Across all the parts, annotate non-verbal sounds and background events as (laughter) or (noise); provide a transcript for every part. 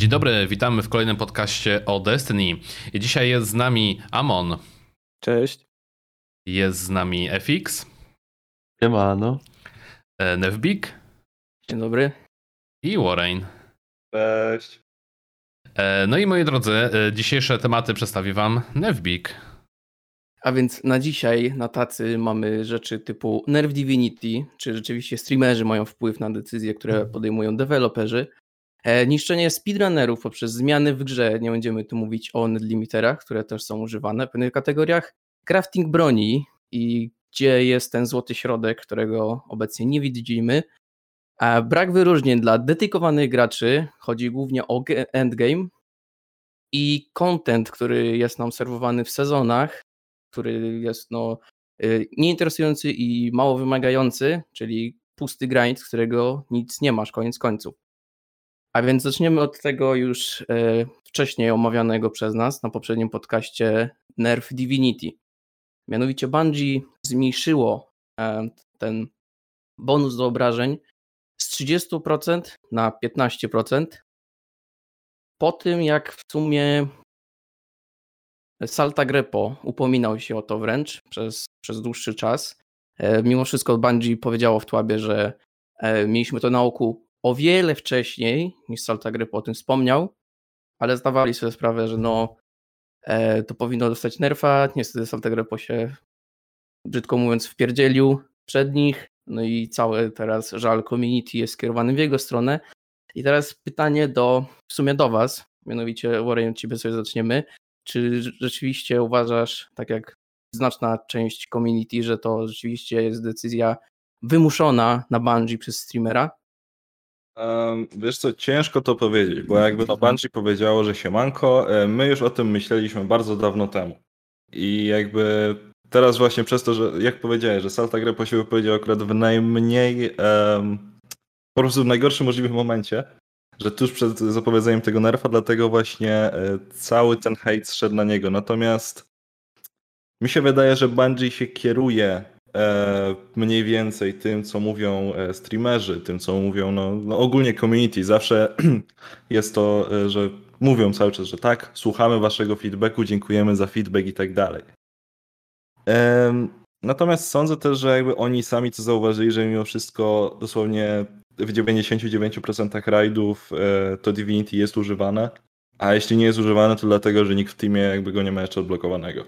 Dzień dobry, witamy w kolejnym podcaście o Destiny. I dzisiaj jest z nami Amon. Cześć. Jest z nami FX. Siemano. E, Nevbik. Dzień dobry. I Warren. Cześć. E, no i moi drodzy, e, dzisiejsze tematy przedstawi wam Nevbik. A więc na dzisiaj na tacy mamy rzeczy typu Nerve Divinity, czy rzeczywiście streamerzy mają wpływ na decyzje, które podejmują deweloperzy. E, niszczenie speedrunnerów poprzez zmiany w grze, nie będziemy tu mówić o limiterach, które też są używane w pewnych kategoriach. Crafting broni i gdzie jest ten złoty środek, którego obecnie nie widzimy. A brak wyróżnień dla dedykowanych graczy, chodzi głównie o endgame i content, który jest nam serwowany w sezonach, który jest no, y, nieinteresujący i mało wymagający, czyli pusty grind, którego nic nie masz, koniec końców. A więc zaczniemy od tego już e, wcześniej omawianego przez nas na poprzednim podcaście Nerf Divinity. Mianowicie Bungie zmniejszyło e, ten bonus do obrażeń z 30% na 15%. Po tym, jak w sumie Salta Grepo upominał się o to wręcz przez, przez dłuższy czas. E, mimo wszystko Bungie powiedziało w Tłabie, że mieliśmy to na oku o wiele wcześniej niż Salta Grepo o tym wspomniał, ale zdawali sobie sprawę, że no e, to powinno dostać nerfa. Niestety Salta Grepo się, brzydko mówiąc, wpierdzielił przed nich. No i cały teraz żal community jest skierowany w jego stronę. I teraz pytanie do, w sumie do Was, mianowicie Warren, od Ciebie sobie zaczniemy. Czy rzeczywiście uważasz, tak jak znaczna część community, że to rzeczywiście jest decyzja wymuszona na Bungie przez streamera? Wiesz co, ciężko to powiedzieć, bo jakby no Bungie powiedziało, że siemanko, my już o tym myśleliśmy bardzo dawno temu. I jakby teraz właśnie przez to, że jak powiedziałeś, że Salta Grepo się wypowiedział akurat w najmniej, um, po prostu w najgorszym możliwym momencie, że tuż przed zapowiedzeniem tego nerfa, dlatego właśnie e, cały ten hejt zszedł na niego. Natomiast mi się wydaje, że Bungie się kieruje mniej więcej tym, co mówią e, streamerzy, tym, co mówią no, no ogólnie community. Zawsze (clears throat) jest to, że mówią cały czas, że tak, słuchamy waszego feedbacku, dziękujemy za feedback i tak dalej. Natomiast sądzę też, że jakby oni sami to zauważyli, że mimo wszystko dosłownie w 99% rajdów e, to Divinity jest używane, a jeśli nie jest używane, to dlatego, że nikt w teamie jakby go nie ma jeszcze odblokowanego.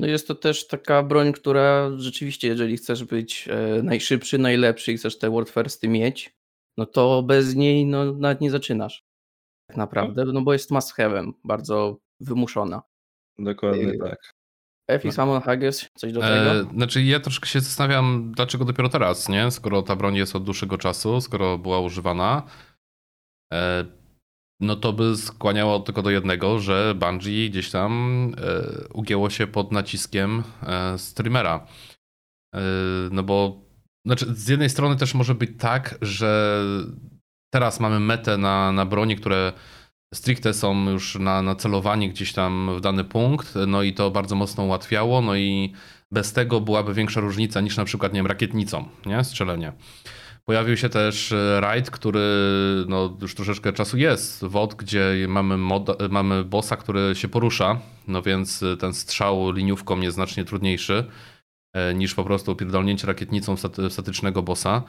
No jest to też taka broń, która rzeczywiście, jeżeli chcesz być e, najszybszy, najlepszy i chcesz te World Firsty mieć, no to bez niej no, nawet nie zaczynasz. Tak naprawdę, no bo jest must have'em, bardzo wymuszona. Dokładnie tak. FX no. Amon Haggis, coś do tego? E, znaczy ja troszkę się zastanawiam, dlaczego dopiero teraz, nie? Skoro ta broń jest od dłuższego czasu, skoro była używana, e, no to by skłaniało tylko do jednego, że Bungie gdzieś tam e, ugięło się pod naciskiem e, streamera. E, no bo znaczy z jednej strony też może być tak, że teraz mamy metę na, na broni, które stricte są już na, na celowanie gdzieś tam w dany punkt, no i to bardzo mocno ułatwiało, no i bez tego byłaby większa różnica niż na przykład, nie wiem, rakietnicą, nie? Strzelenie. Pojawił się też e, raid, który no, już troszeczkę czasu jest. WOD, gdzie mamy, mod, mamy bossa, który się porusza, no więc e, ten strzał liniówką jest znacznie trudniejszy e, niż po prostu pierdolnięcie rakietnicą statycznego bossa.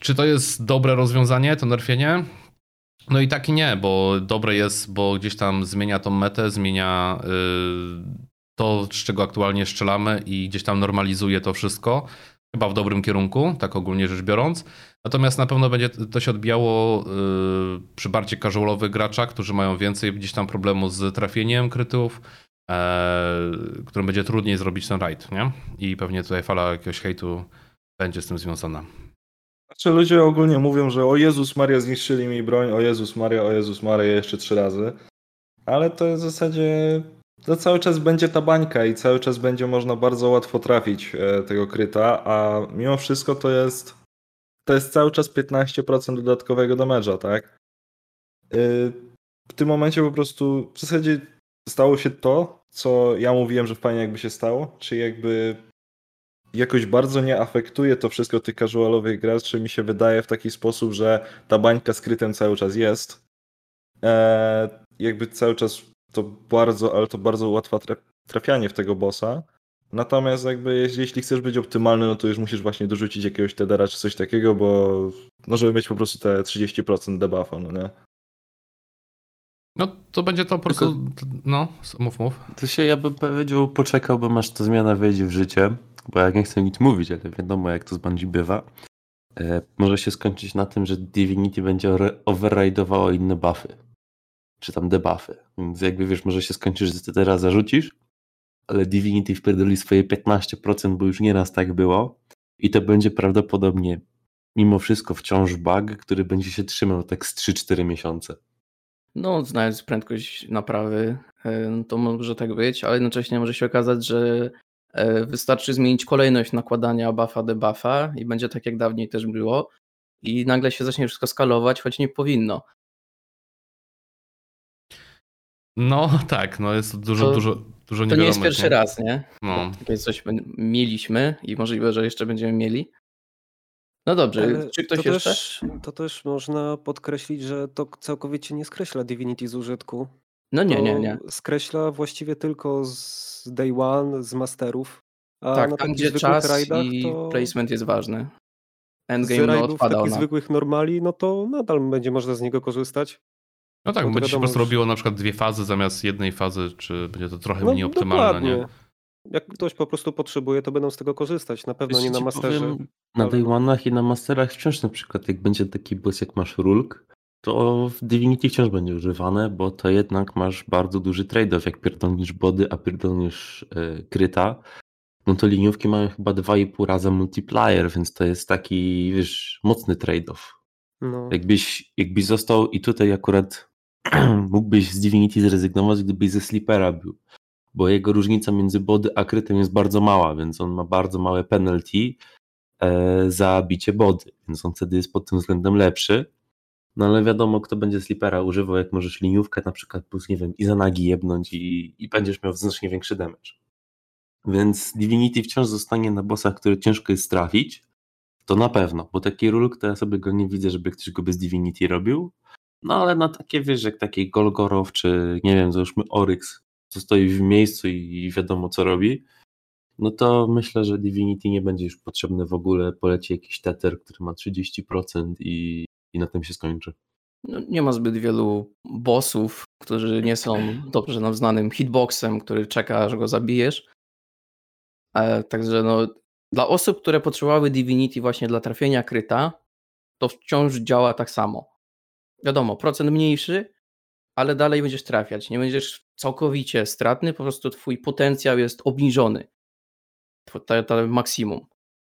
Czy to jest dobre rozwiązanie, to nerfienie? No i tak i nie, bo dobre jest, bo gdzieś tam zmienia tą metę, zmienia yy, to, z czego aktualnie strzelamy i gdzieś tam normalizuje to wszystko. Chyba w dobrym kierunku, tak ogólnie rzecz biorąc. Natomiast na pewno będzie to się odbijało yy, przy bardziej casualowych graczach, którzy mają więcej gdzieś tam problemu z trafieniem krytów, yy, którym będzie trudniej zrobić ten raid, nie? I pewnie tutaj fala jakiegoś hejtu będzie z tym związana. Znaczy ludzie ogólnie mówią, że o Jezus Maria zniszczyli mi broń, o Jezus Maria, o Jezus Maria jeszcze trzy razy. Ale to jest w zasadzie to cały czas będzie ta bańka i cały czas będzie można bardzo łatwo trafić e, tego kryta, a mimo wszystko to jest to jest cały czas 15% dodatkowego damage'a, tak? E, w tym momencie po prostu w zasadzie stało się to, co ja mówiłem, że fajnie jakby się stało, czyli jakby jakoś bardzo nie afektuje to wszystko tych casualowych graczy, mi się wydaje w taki sposób, że ta bańka z krytem cały czas jest. Eee, jakby cały czas to bardzo, ale to bardzo łatwe trafianie w tego bossa. Natomiast jakby jeśli chcesz być optymalny, no to już musisz właśnie dorzucić jakiegoś tedera czy coś takiego, bo no żeby mieć po prostu te 30% debuffa, no nie? No to będzie to po prostu, no mów, mów. To się ja bym powiedział, poczekałbym aż ta zmiana wejdzie w życie, bo jak nie chcę nic mówić, ale wiadomo jak to z Bungie bywa. E, może się skończyć na tym, że Divinity będzie overrideowało inne buffy. Czy tam debuffy. Więc jakby wiesz, może się skończyć, że ty teraz zarzucisz, ale Divinity wpierdoli swoje 15%, bo już nieraz tak było. I to będzie prawdopodobnie mimo wszystko wciąż bug, który będzie się trzymał tak z 3-4 miesiące. No, znając prędkość naprawy, e, to może tak być, ale jednocześnie może się okazać, że e, wystarczy zmienić kolejność nakładania buffa debuffa i będzie tak jak dawniej też było i nagle się zacznie wszystko skalować, choć nie powinno. No tak, no jest dużo, to, dużo, dużo To nie jest pierwszy nie? raz, nie? No. Takie coś mieliśmy i możliwe, że jeszcze będziemy mieli. No dobrze, Ale czy ktoś to jeszcze? Też, to też można podkreślić, że to całkowicie nie skreśla Divinity z użytku. No nie, nie, nie. Skreśla właściwie tylko z day one, z masterów. A tak, tam gdzie czas rajdach, i to... placement jest ważny. Endgame z no, odpada takich zwykłych normali, no to nadal będzie można z niego korzystać. No tak, no będzie się po prostu robiło na przykład dwie fazy zamiast jednej fazy, czy będzie to trochę no, mniej optymalne, dokładnie. nie? Jak ktoś po prostu potrzebuje, to będą z tego korzystać. Na pewno nie na masterze. Powiem, na day one'ach i na masterach wciąż na przykład, jak będzie taki boss jak masz Rulk, to w Divinity wciąż będzie używane, bo to jednak masz bardzo duży trade-off. Jak pierdolnisz body, a pierdolnisz yy, kryta, no to liniówki mają chyba 2,5 razy multiplier, więc to jest taki, wiesz, mocny trade-off. No. Jakbyś, jakbyś został i tutaj akurat (clears throat) mógłbyś z Divinity zrezygnować, gdybyś ze Sleepera był bo jego różnica między body a krytem jest bardzo mała, więc on ma bardzo małe penalty e, za bicie body, więc on wtedy jest pod tym względem lepszy. No ale wiadomo, kto będzie slipera używał, jak możesz liniówkę na przykład plus, nie wiem, i za nagi jebnąć i, i będziesz miał znacznie większy damage. Więc Divinity wciąż zostanie na bossach, które ciężko jest trafić, to na pewno, bo taki rulk to ja sobie go nie widzę, żeby ktoś go bez Divinity robił, no ale na takie, wiesz, jak taki Golgorow, czy nie wiem, załóżmy Oryx, co stoi w miejscu i wiadomo co robi, no to myślę, że Divinity nie będzie już potrzebne w ogóle. Poleci jakiś tether, który ma 30% i, i na tym się skończy. No, nie ma zbyt wielu bossów, którzy nie są dobrze nam znanym hitboxem, który czeka, aż go zabijesz. E, także no, dla osób, które potrzebowały Divinity właśnie dla trafienia kryta, to wciąż działa tak samo. Wiadomo, procent mniejszy, ale dalej będziesz trafiać. Nie będziesz całkowicie stratny, po prostu twój potencjał jest obniżony. To, to maksimum.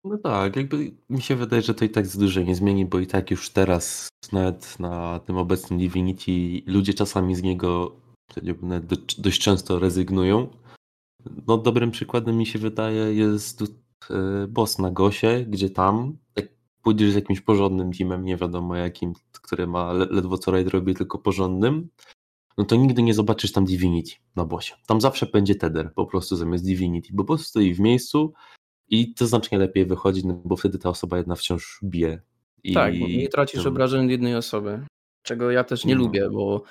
No tak, jakby mi się wydaje, że to i tak za dużo nie zmieni, bo i tak już teraz nawet na tym obecnym Divinity ludzie czasami z niego dość często rezygnują. No dobrym przykładem mi się wydaje jest e, boss na Gosie, gdzie tam jak pójdziesz z jakimś porządnym teamem, nie wiadomo jakim, który ma ledwo co raid robi, tylko porządnym, no to nigdy nie zobaczysz tam Divinity na bosie. Tam zawsze będzie Tether po prostu zamiast Divinity, bo boss stoi w miejscu i to znacznie lepiej wychodzi, no bo wtedy ta osoba jedna wciąż bije. I... Tak, bo nie tracisz um... obrażeń jednej osoby, czego ja też nie no. lubię, bo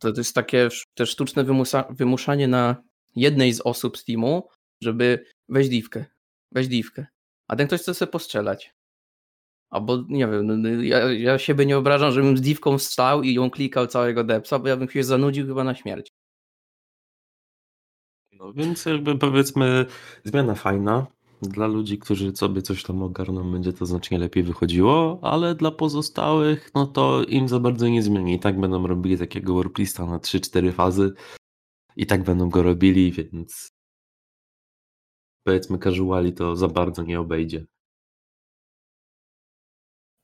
to jest takie też sztuczne wymusa- wymuszanie na jednej z osób z teamu, żeby weź diwkę, weź diwkę. A ten ktoś chce sobie postrzelać. Albo nie wiem, no, no, ja, ja siebie nie obrażam, żebym z diwką stał i ją klikał całego depsa, bo ja bym się zanudził chyba na śmierć. No więc jakby powiedzmy zmiana fajna. Dla ludzi, którzy sobie coś tam ogarną, będzie to znacznie lepiej wychodziło, ale dla pozostałych, no to im za bardzo nie zmieni. I tak będą robili takiego warplista na 3-4 fazy i tak będą go robili, więc powiedzmy casuali to za bardzo nie obejdzie.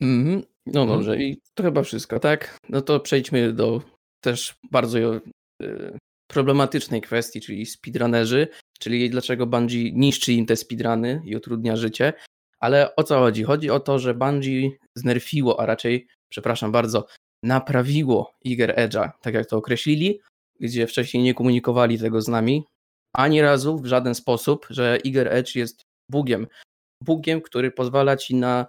Mhm. No mhm. dobrze, i to chyba wszystko, tak? No to przejdźmy do też bardzo y, problematycznej kwestii, czyli speedrunnerzy, czyli dlaczego Bungie niszczy im te speedruny i utrudnia życie. Ale o co chodzi? Chodzi o to, że Bungie znerfiło, a raczej, przepraszam bardzo, naprawiło Iger Edge'a, tak jak to określili, gdzie wcześniej nie komunikowali tego z nami, ani razu w żaden sposób, że Iger Edge jest bugiem. bugiem, który pozwala ci na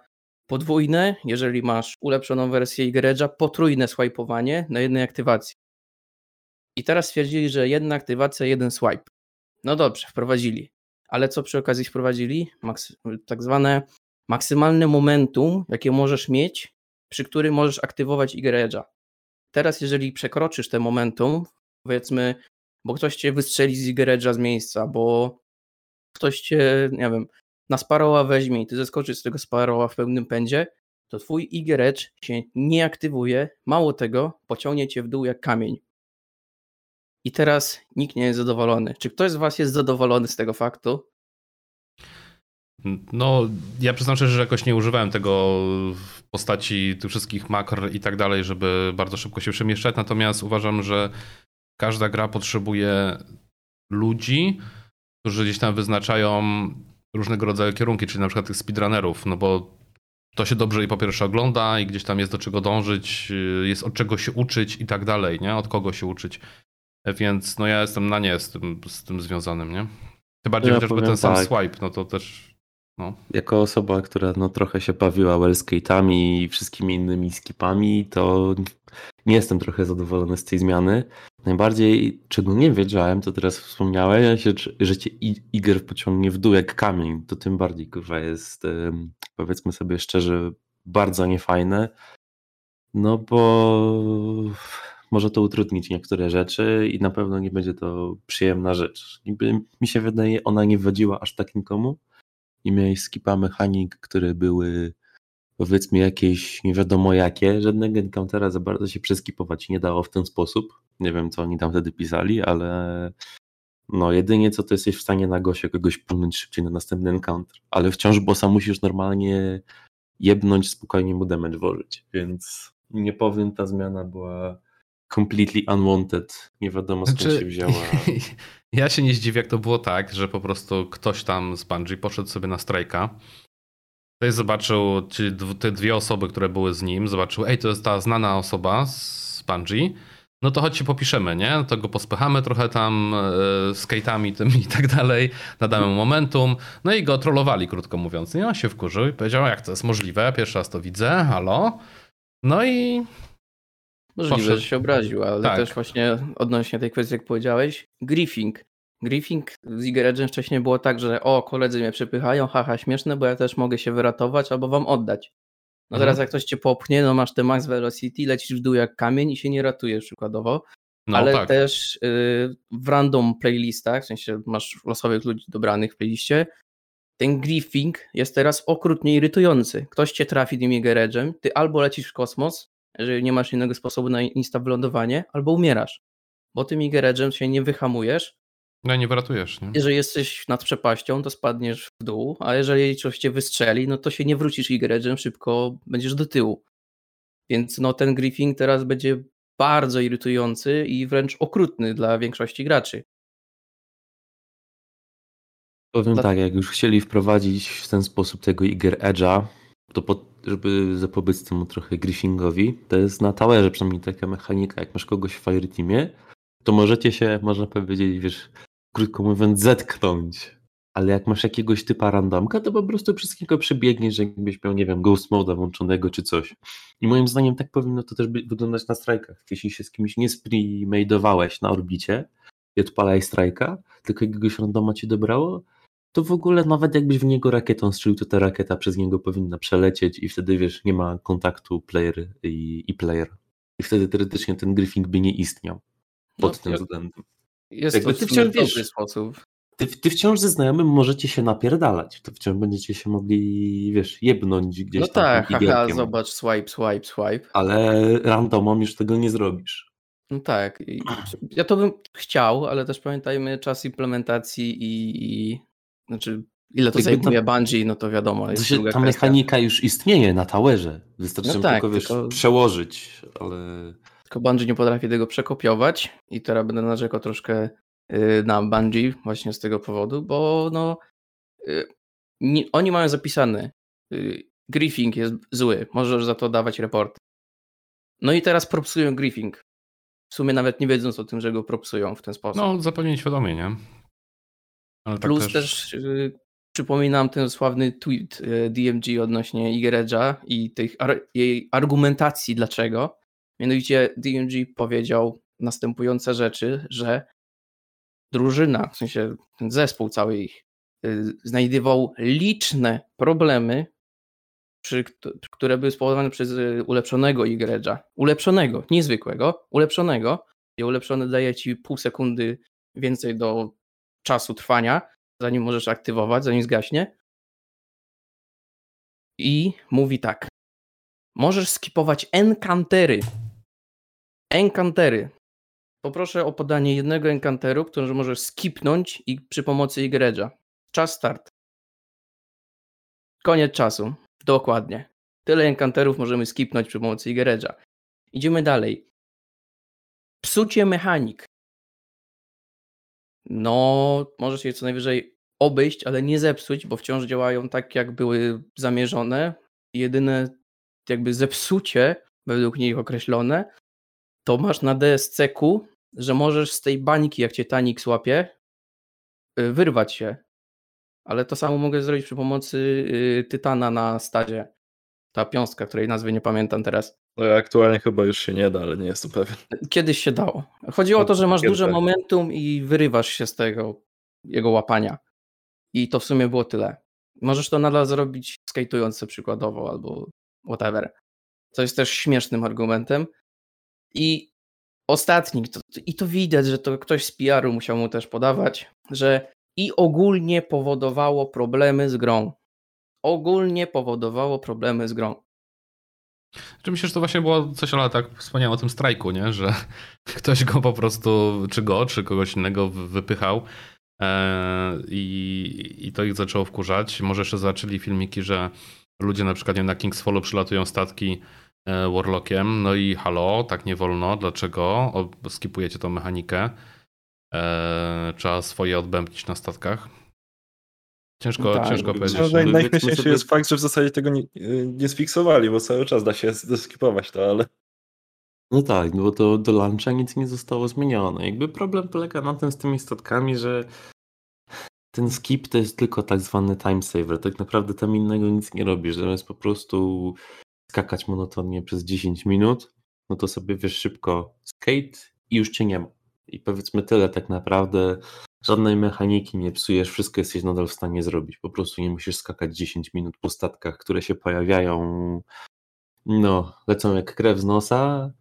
podwójne, jeżeli masz ulepszoną wersję Igredge'a, potrójne swipeowanie na jednej aktywacji. I teraz stwierdzili, że jedna aktywacja, jeden swipe. No dobrze, wprowadzili. Ale co przy okazji wprowadzili? Tak zwane maksymalne momentum, jakie możesz mieć, przy którym możesz aktywować Igredge'a. Teraz, jeżeli przekroczysz te momentum, powiedzmy, bo ktoś cię wystrzeli z Igredge'a z miejsca, bo ktoś cię, nie wiem, na Sparrowa weźmie i ty zeskoczysz z tego Sparrowa w pełnym pędzie, to twój Igredge się nie aktywuje, mało tego, pociągnie cię w dół jak kamień. I teraz nikt nie jest zadowolony. Czy ktoś z was jest zadowolony z tego faktu? No, ja przyznam szczerze, że jakoś nie używałem tego w postaci tych wszystkich makr i tak dalej, żeby bardzo szybko się przemieszczać, natomiast uważam, że każda gra potrzebuje ludzi, którzy gdzieś tam wyznaczają różnego rodzaju kierunki, czyli na przykład tych speedrunnerów, no bo to się dobrze i po pierwsze ogląda i gdzieś tam jest do czego dążyć, jest od czego się uczyć i tak dalej, nie? Od kogo się uczyć. Więc no ja jestem na nie z tym, z tym związanym, nie? Tym bardziej ja chociażby ten sam tak. swipe, no to też no. Jako osoba, która no, trochę się bawiła wellskate'ami i wszystkimi innymi skipami, to nie jestem trochę zadowolony z tej zmiany. Najbardziej, czego nie wiedziałem, to teraz wspomniałeś, że cię Iger pociągnie w dół jak kamień. To tym bardziej, kurwa, jest, powiedzmy sobie szczerze, bardzo niefajne. No bo może to utrudnić niektóre rzeczy i na pewno nie będzie to przyjemna rzecz. Niby mi się wydaje, ona nie wadziła aż tak nikomu i miałeś skipa mechanik, które były powiedzmy jakieś nie wiadomo jakie, żadnego encountera za bardzo się przeskipować nie dało w ten sposób. Nie wiem, co oni tam wtedy pisali, ale no jedynie co to jesteś w stanie na gosie kogoś płynąć szybciej na następny encounter, ale wciąż bossa musisz normalnie jebnąć, spokojnie mu damage włożyć, więc nie powiem, ta zmiana była completely unwanted. Nie wiadomo skąd znaczy, się wzięła. (laughs) Ja się nie zdziwię, jak to było tak, że po prostu ktoś tam z Bungie poszedł sobie na strajka. Ktoś zobaczył, te dwie osoby, które były z nim, zobaczył, ej, to jest ta znana osoba z Bungie, no to chodź się popiszemy, nie? To go pospychamy trochę tam e, skate'ami tym i tak dalej, nadamy mu momentum, no i go trollowali, krótko mówiąc. I on się wkurzył i powiedział, jak to jest możliwe, pierwszy raz to widzę, halo? No i Możliwe, Poszedł. że się obraził, ale tak. też właśnie odnośnie tej kwestii, jak powiedziałeś, griefing. Griefing z Igeredge'em wcześniej było tak, że o, koledzy mnie przepychają, haha, śmieszne, bo ja też mogę się wyratować albo wam oddać. No mhm. teraz jak ktoś cię popchnie, no masz te max velocity, lecisz w dół jak kamień i się nie ratujesz przykładowo. No, ale tak. też y, w random playlistach, w sensie masz losowych ludzi dobranych w playliście, ten griefing jest teraz okrutnie irytujący. Ktoś cię trafi tym Igeredge'em, ty albo lecisz w kosmos, jeżeli nie masz innego sposobu na insta wylądowanie, albo umierasz. Bo tym Igeredge'em się nie wyhamujesz. No nie wyratujesz, nie? Jeżeli jesteś nad przepaścią, to spadniesz w dół, a jeżeli coś cię wystrzeli, no to się nie wrócisz Igeredge'em, szybko będziesz do tyłu. Więc no ten griefing teraz będzie bardzo irytujący i wręcz okrutny dla większości graczy. Powiem dla... tak, jak już chcieli wprowadzić w ten sposób tego Iger Edge'a, to pod, żeby zapobiec temu trochę griffingowi, to jest na towerze przynajmniej taka mechanika, jak masz kogoś w Fireteamie, to możecie się, można powiedzieć, wiesz, krótko mówiąc, zetknąć. Ale jak masz jakiegoś typa randomka, to po prostu wszystkiego przebiegniesz, jakbyś miał, nie wiem, ghost moda włączonego czy coś. I moim zdaniem tak powinno to też wyglądać na strajkach. Jeśli się z kimś nie spremadeowałeś na orbicie i odpalaj strajka, tylko jakiegoś randoma ci dobrało, to w ogóle nawet jakbyś w niego rakietą strzelił, to ta rakieta przez niego powinna przelecieć i wtedy wiesz, nie ma kontaktu player i, i player. I wtedy teoretycznie ten griffing by nie istniał pod no, tym względem. Jest Jakby to ty wciąż, wiesz, sposób. Ty, ty, wciąż ze znajomym możecie się napierdalać. To wciąż będziecie się mogli, wiesz, jebnąć gdzieś no tam. No tak, haha, zobacz, swipe, swipe, swipe. Ale randomom już tego nie zrobisz. No tak. Ja to bym chciał, ale też pamiętajmy czas implementacji i, i znaczy, ile to zajmuje Bungie, no to wiadomo. Jest to ta mechanika już istnieje na towerze. Wystarczy no tak, tylko, wiesz, tylko... przełożyć, ale... Tylko Bungie nie potrafi tego przekopiować i teraz będę narzekał troszkę y, na Bungie właśnie z tego powodu, bo no y, nie, oni mają zapisane y, griefing jest zły, możesz za to dawać report. No i teraz propsują griefing. W sumie nawet nie wiedząc o tym, że go propsują w ten sposób. No, zupełnie świadomie, nie? Ale tak Plus też... też y, przypominam ten sławny tweet DMG odnośnie Igeredża i tych ar jej argumentacji dlaczego. Mianowicie DMG powiedział następujące rzeczy, że drużyna, w sensie ten zespół cały ich, y, znajdował liczne problemy, które były spowodowane przez y, ulepszonego Igredża. Ulepszonego, niezwykłego, ulepszonego. I ulepszony daje ci pół sekundy więcej do czasu trwania, zanim możesz aktywować, zanim zgaśnie. I mówi tak. Możesz skipować enkantery. Enkantery. Poproszę o podanie jednego enkanteru, który możesz skipnąć i przy pomocy Igredża. Czas start. Koniec czasu. Dokładnie. Tyle enkanterów możemy skipnąć przy pomocy Igredża. Idziemy dalej. Psucie mechanik. No, możesz je co najwyżej obejść, ale nie zepsuć, bo wciąż działają tak, jak były zamierzone. Jedyne jakby zepsucie, według nich określone, to masz na DSC-ku, że możesz z tej bańki, jak cię Tanik łapie, y, wyrwać się. Ale to samo mogę zrobić przy pomocy y, Tytana na stadzie. Ta piąstka, której nazwy nie pamiętam teraz. No aktualnie chyba już się nie da, ale nie jestem pewien. Kiedyś się dało. Chodziło o to, że masz duże momentum i wyrywasz się z tego jego łapania. I to w sumie było tyle. Możesz to nadal zrobić skate'ując sobie przykładowo albo whatever. Co jest też śmiesznym argumentem. I ostatni, to, i to widać, że to ktoś z PR-u musiał mu też podawać, że i ogólnie powodowało problemy z grą. Ogólnie powodowało problemy z grą. Czy myślę, że to właśnie było coś, ale tak wspomniałem o tym strajku, nie? że (laughs) ktoś go po prostu, czy go, czy kogoś innego wypychał e, i, i to ich zaczęło wkurzać. Może jeszcze zaczęli filmiki, że ludzie na przykład nie, na King's Fallu przylatują statki Warlockiem. No i halo, tak nie wolno, dlaczego? O, skipujecie tą mechanikę. Eee, trzeba swoje odbębnić na statkach. Ciężko, tak, ciężko powiedzieć. No, najśmieszniejszy sobie... jest fakt, że w zasadzie tego nie, nie sfiksowali, bo cały czas da się skipować to, ale... No tak, no bo to do launcha nic nie zostało zmienione. Jakby problem polega na tym z tymi statkami, że ten skip to jest tylko tak zwany time saver. Tak naprawdę tam innego nic nie robisz. Zamiast po prostu skakać monotonnie przez 10 minut, no to sobie wiesz szybko skate i już cię nie ma. I powiedzmy tyle tak naprawdę, żadnej mechaniki nie psujesz, wszystko jesteś nadal w stanie zrobić. Po prostu nie musisz skakać 10 minut po statkach, które się pojawiają, no, lecą jak krew z nosa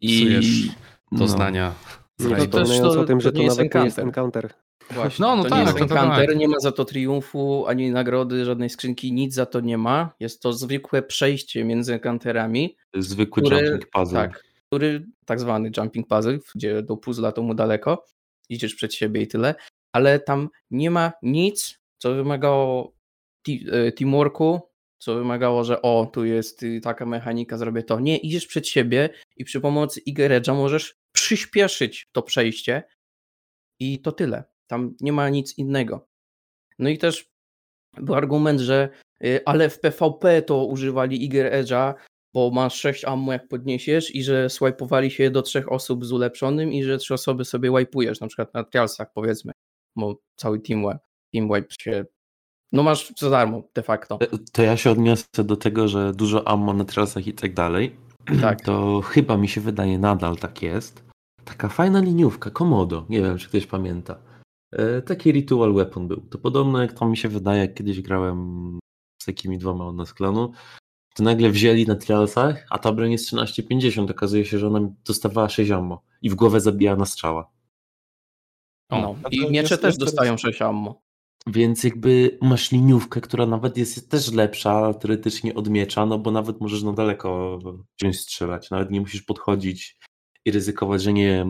i... Psujesz doznania. No. Nie wspominając o tym, że to, to nawet nie jest encounter. Właśnie, no, no to tak, nie jest to tak. nie ma za to triumfu, ani nagrody, żadnej skrzynki, nic za to nie ma. Jest to zwykłe przejście między encounterami. Zwykły który, jumping puzzle. Tak, który tak zwany jumping puzzle, gdzie do puzzla to mu daleko, idziesz przed siebie i tyle, ale tam nie ma nic, co wymagało e, teamworku, co wymagało, że o, tu jest y, taka mechanika, zrobię to. Nie, idziesz przed siebie i przy pomocy Igeredża możesz przyspieszyć to przejście i to tyle. Tam nie ma nic innego. No i też był argument, że y, ale w PvP to używali Iger Edge'a, bo masz 6 ammo jak podniesiesz i że swajpowali się do trzech osób z ulepszonym i że trzy osoby sobie wipe'ujesz, na przykład na trialsach powiedzmy, bo cały team wipe, team wipe się no masz za darmo de facto. E, to ja się odniosę do tego, że dużo ammo na trialsach i tak dalej. Tak. To chyba mi się wydaje nadal tak jest. Taka fajna liniówka, Komodo, nie wiem czy ktoś pamięta. E, taki ritual weapon był. To podobno jak to mi się wydaje, jak kiedyś grałem z takimi dwoma od nas klanu, to nagle wzięli na trialsach, a ta broń jest 13,50. Okazuje się, że ona dostawała 6 ammo i w głowę zabijała na strzała. O, no, I miecze też dostają 6 ammo. Więc jakby masz liniówkę, która nawet jest też lepsza teoretycznie od miecza, no bo nawet możesz na daleko wziąć strzelać. Nawet nie musisz podchodzić i ryzykować, że nie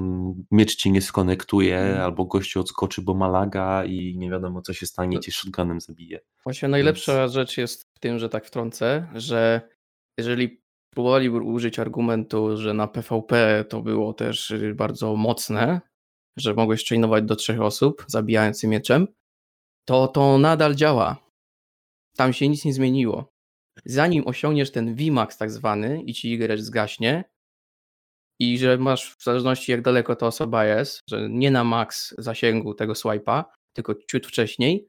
miecz ci nie skonektuje, mm. albo gościu odskoczy, bo ma laga i nie wiadomo co się stanie, cię shotgunem zabije. Właśnie najlepsza Więc... rzecz jest w tym, że tak wtrącę, że jeżeli próbowali użyć argumentu, że na PvP to było też y, bardzo mocne, że mogłeś chainować do trzech osób, zabijając je mieczem, to to nadal działa. Tam się nic nie zmieniło. Zanim osiągniesz ten VMAX tak zwany i ci gracz zgaśnie, i że masz w zależności jak daleko ta osoba jest, że nie na max zasięgu tego swipe'a, tylko ciut wcześniej,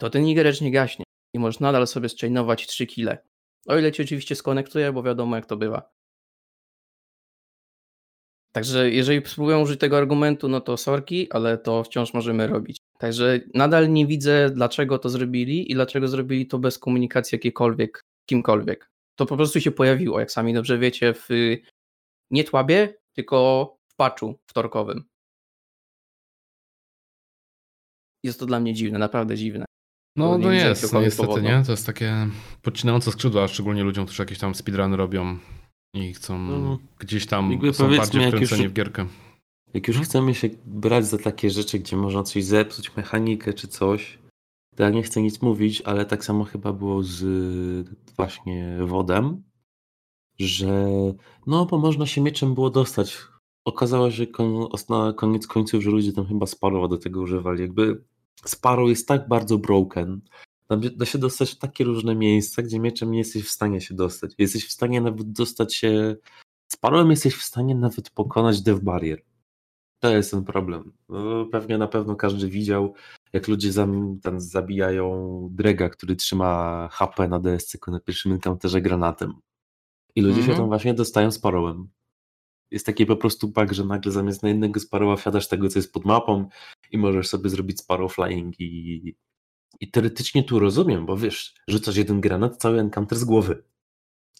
to ten igerecz nie gaśnie i możesz nadal sobie zchainować 3 kile. O ile ci oczywiście skonektuje, bo wiadomo jak to bywa. Także jeżeli spróbują użyć tego argumentu, no to sorki, ale to wciąż możemy robić. Także nadal nie widzę, dlaczego to zrobili i dlaczego zrobili to bez komunikacji jakiejkolwiek, kimkolwiek. To po prostu się pojawiło, jak sami dobrze wiecie, w nie tłabie, tylko w patchu wtorkowym. Jest to dla mnie dziwne, naprawdę dziwne. No, no jest, no niestety, powodu. nie? To jest takie podcinające skrzydła, szczególnie ludziom, którzy jakieś tam speedruny robią i chcą no, gdzieś tam są bardziej wkręceni już, w gierkę. Jak już chcemy się brać za takie rzeczy, gdzie można coś zepsuć, mechanikę czy coś, to ja nie chcę nic mówić, ale tak samo chyba było z właśnie wodem, że no bo można się mieczem było dostać. Okazało się na koniec końców, że ludzie tam chyba Sparrowa do tego używali. Jakby Sparrow jest tak bardzo broken, da się dostać w takie różne miejsca, gdzie mieczem nie jesteś w stanie się dostać. Jesteś w stanie nawet dostać się. Z jesteś w stanie nawet pokonać Death Barrier. To jest ten problem. No, pewnie na pewno każdy widział, jak ludzie tam zabijają Drega, który trzyma HP na DSC na pierwszym encounterze granatem. I ludzie -hmm. się mhm. tam właśnie dostają sparowem. Jest taki po prostu bug, że nagle zamiast na jednego sparowa wsiadasz tego, co jest pod mapą i możesz sobie zrobić sparrow flying i, i teoretycznie tu rozumiem, bo wiesz, rzucasz jeden granat, cały encounter z głowy.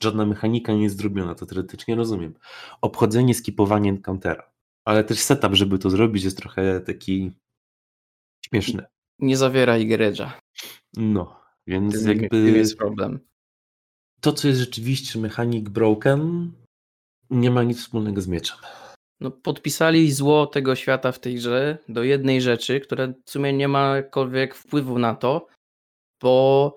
Żadna mechanika nie jest zrobiona, to teoretycznie rozumiem. Obchodzenie, skipowanie encountera. Ale też setup, żeby to zrobić, jest trochę taki śmieszny. Nie zawiera Igeredża. No, więc jakby... Tym jest problem to, co jest rzeczywiście mechanik broken, nie ma nic wspólnego z mieczem. No, podpisali zło tego świata w tej grze do jednej rzeczy, która w sumie nie ma jakkolwiek wpływu na to, bo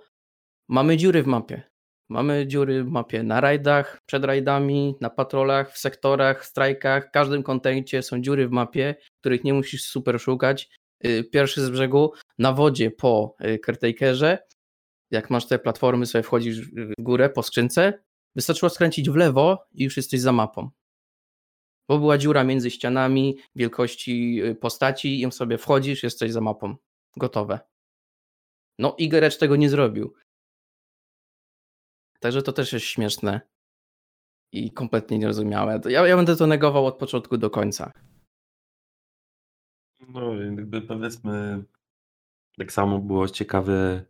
mamy dziury w mapie. Mamy dziury w mapie na rajdach, przed rajdami, na patrolach, w sektorach, strajkach, w każdym kontencie są dziury w mapie, których nie musisz super szukać. Y, pierwszy z brzegu, na wodzie po y, caretakerze, jak masz te platformy, sobie wchodzisz w górę po skrzynce, wystarczyło skręcić w lewo i już jesteś za mapą. Bo była dziura między ścianami, wielkości y, postaci, i sobie wchodzisz, jesteś za mapą. Gotowe. No, Igerecz tego nie zrobił. Także to też jest śmieszne i kompletnie niezrozumiałe. Ja, ja będę to negował od początku do końca. No, jakby powiedzmy, tak samo było ciekawe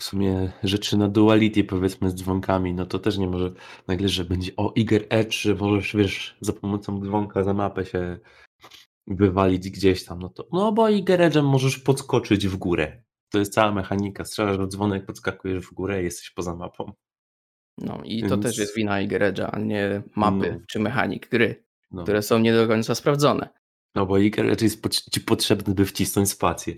w sumie rzeczy na duality powiedzmy z dzwonkami, no to też nie może nagle, że będzie o Iger Edge, że możesz wiesz za pomocą dzwonka za mapę się wywalić gdzieś tam, no to no bo Iger Edge'em możesz podskoczyć w górę. To jest cała mechanika, strzelasz do dzwonek, podskakujesz w górę i jesteś poza mapą. No i Więc... to też jest wina Iger Edge'a, a nie mapy no. czy mechanik gry, no. które są nie do końca sprawdzone. No bo Iger Edge jest ci potrzebny, by wcisnąć spację.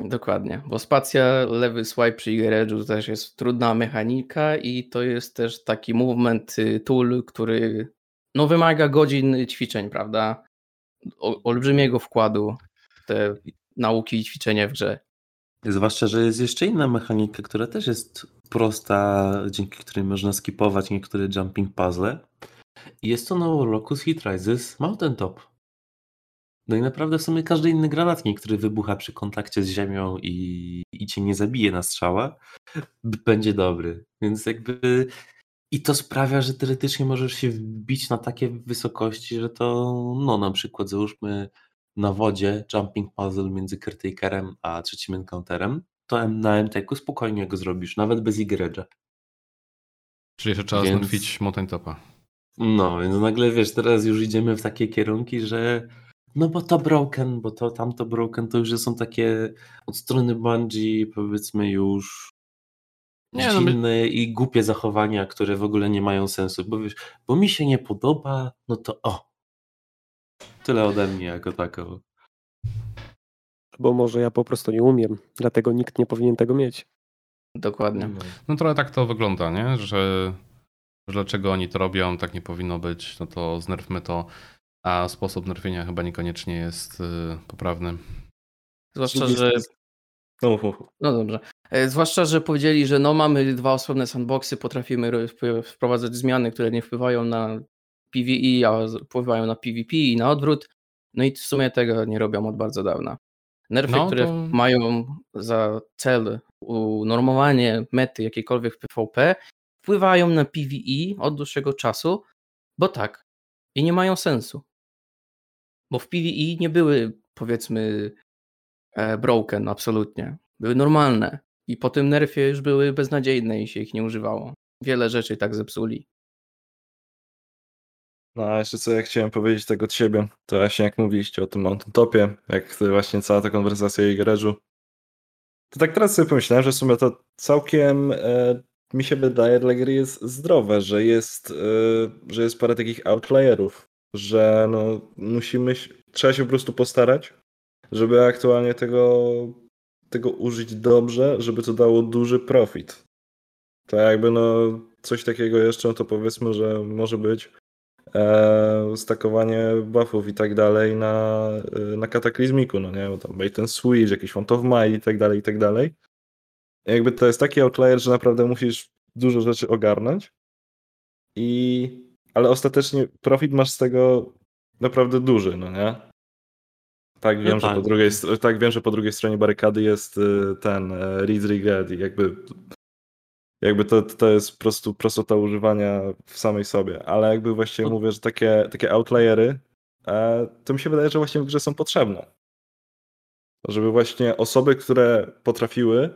Dokładnie, bo spacja, lewy swipe przy Igeredżu też jest trudna mechanika i to jest też taki movement y, tool, który no, wymaga godzin ćwiczeń, prawda? O, olbrzymiego wkładu w te nauki i ćwiczenia w grze. Zwłaszcza, że jest jeszcze inna mechanika, która też jest prosta, dzięki której można skipować niektóre jumping puzzle. Jest to No Locus Hit Rises Mountain Top. No i naprawdę w sumie każdy inny granatnik, który wybucha przy kontakcie z ziemią i, i cię nie zabije na strzała, będzie dobry. Więc jakby i to sprawia, że teoretycznie możesz się wbić na takie wysokości, że to no na przykład załóżmy na wodzie jumping puzzle między caretakerem a trzecim encounterem, to na MTK spokojnie go zrobisz, nawet bez igredża. Czyli jeszcze trzeba więc... zmartwić mountain topa. No, więc nagle wiesz, teraz już idziemy w takie kierunki, że no bo to broken, bo to tamto broken, to już są takie od strony Bungie powiedzmy już nie, no dziwne my... i głupie zachowania, które w ogóle nie mają sensu, bo wiesz, bo mi się nie podoba, no to o. Tyle ode mnie jako tako. Bo może ja po prostu nie umiem, dlatego nikt nie powinien tego mieć. Dokładnie. No, no trochę tak to wygląda, nie? Że, że dlaczego oni to robią, tak nie powinno być, no to znerwmy to a sposób nerwienia chyba niekoniecznie jest y, poprawny. Zwłaszcza, że. No, no dobrze. E, zwłaszcza, że powiedzieli, że no mamy dwa osobne sandboxy, potrafimy wprowadzać zmiany, które nie wpływają na PvE, a wpływają na PvP i na odwrót. No i w sumie tego nie robią od bardzo dawna. Nerfy, no, które to... mają za cel unormowanie mety jakiejkolwiek PvP, wpływają na PvE od dłuższego czasu, bo tak. I nie mają sensu. Bo w PvE nie były, powiedzmy, e, broken absolutnie. Były normalne. I po tym nerfie już były beznadziejne i się ich nie używało. Wiele rzeczy tak zepsuli. No a jeszcze co ja chciałem powiedzieć tego od siebie, to właśnie jak mówiliście o tym Mountain Topie, jak właśnie cała ta konwersacja o Igeredżu, to tak teraz sobie pomyślałem, że w sumie to całkiem e, mi się wydaje dla gry jest zdrowe, że jest, e, że jest parę takich outlierów, że no musimy, trzeba się po prostu postarać, żeby aktualnie tego, tego użyć dobrze, żeby to dało duży profit. To jakby no coś takiego jeszcze, to powiedzmy, że może być e, stakowanie buffów i tak dalej na, e, na kataklizmiku, no nie, bo tam bait and switch, jakiś font of might i tak dalej, i tak dalej. Jakby to jest taki outlier, że naprawdę musisz dużo rzeczy ogarnąć i ale ostatecznie profit masz z tego naprawdę duży, no nie? Tak wiem, no tak. że po drugiej tak wiem, że po drugiej stronie barykady jest y, ten e, Reed Regret i jakby jakby to, to jest po prostu prostota używania w samej sobie, ale jakby właściwie no. mówię, że takie, takie outliery, e, to mi się wydaje, że właśnie w grze są potrzebne. Żeby właśnie osoby, które potrafiły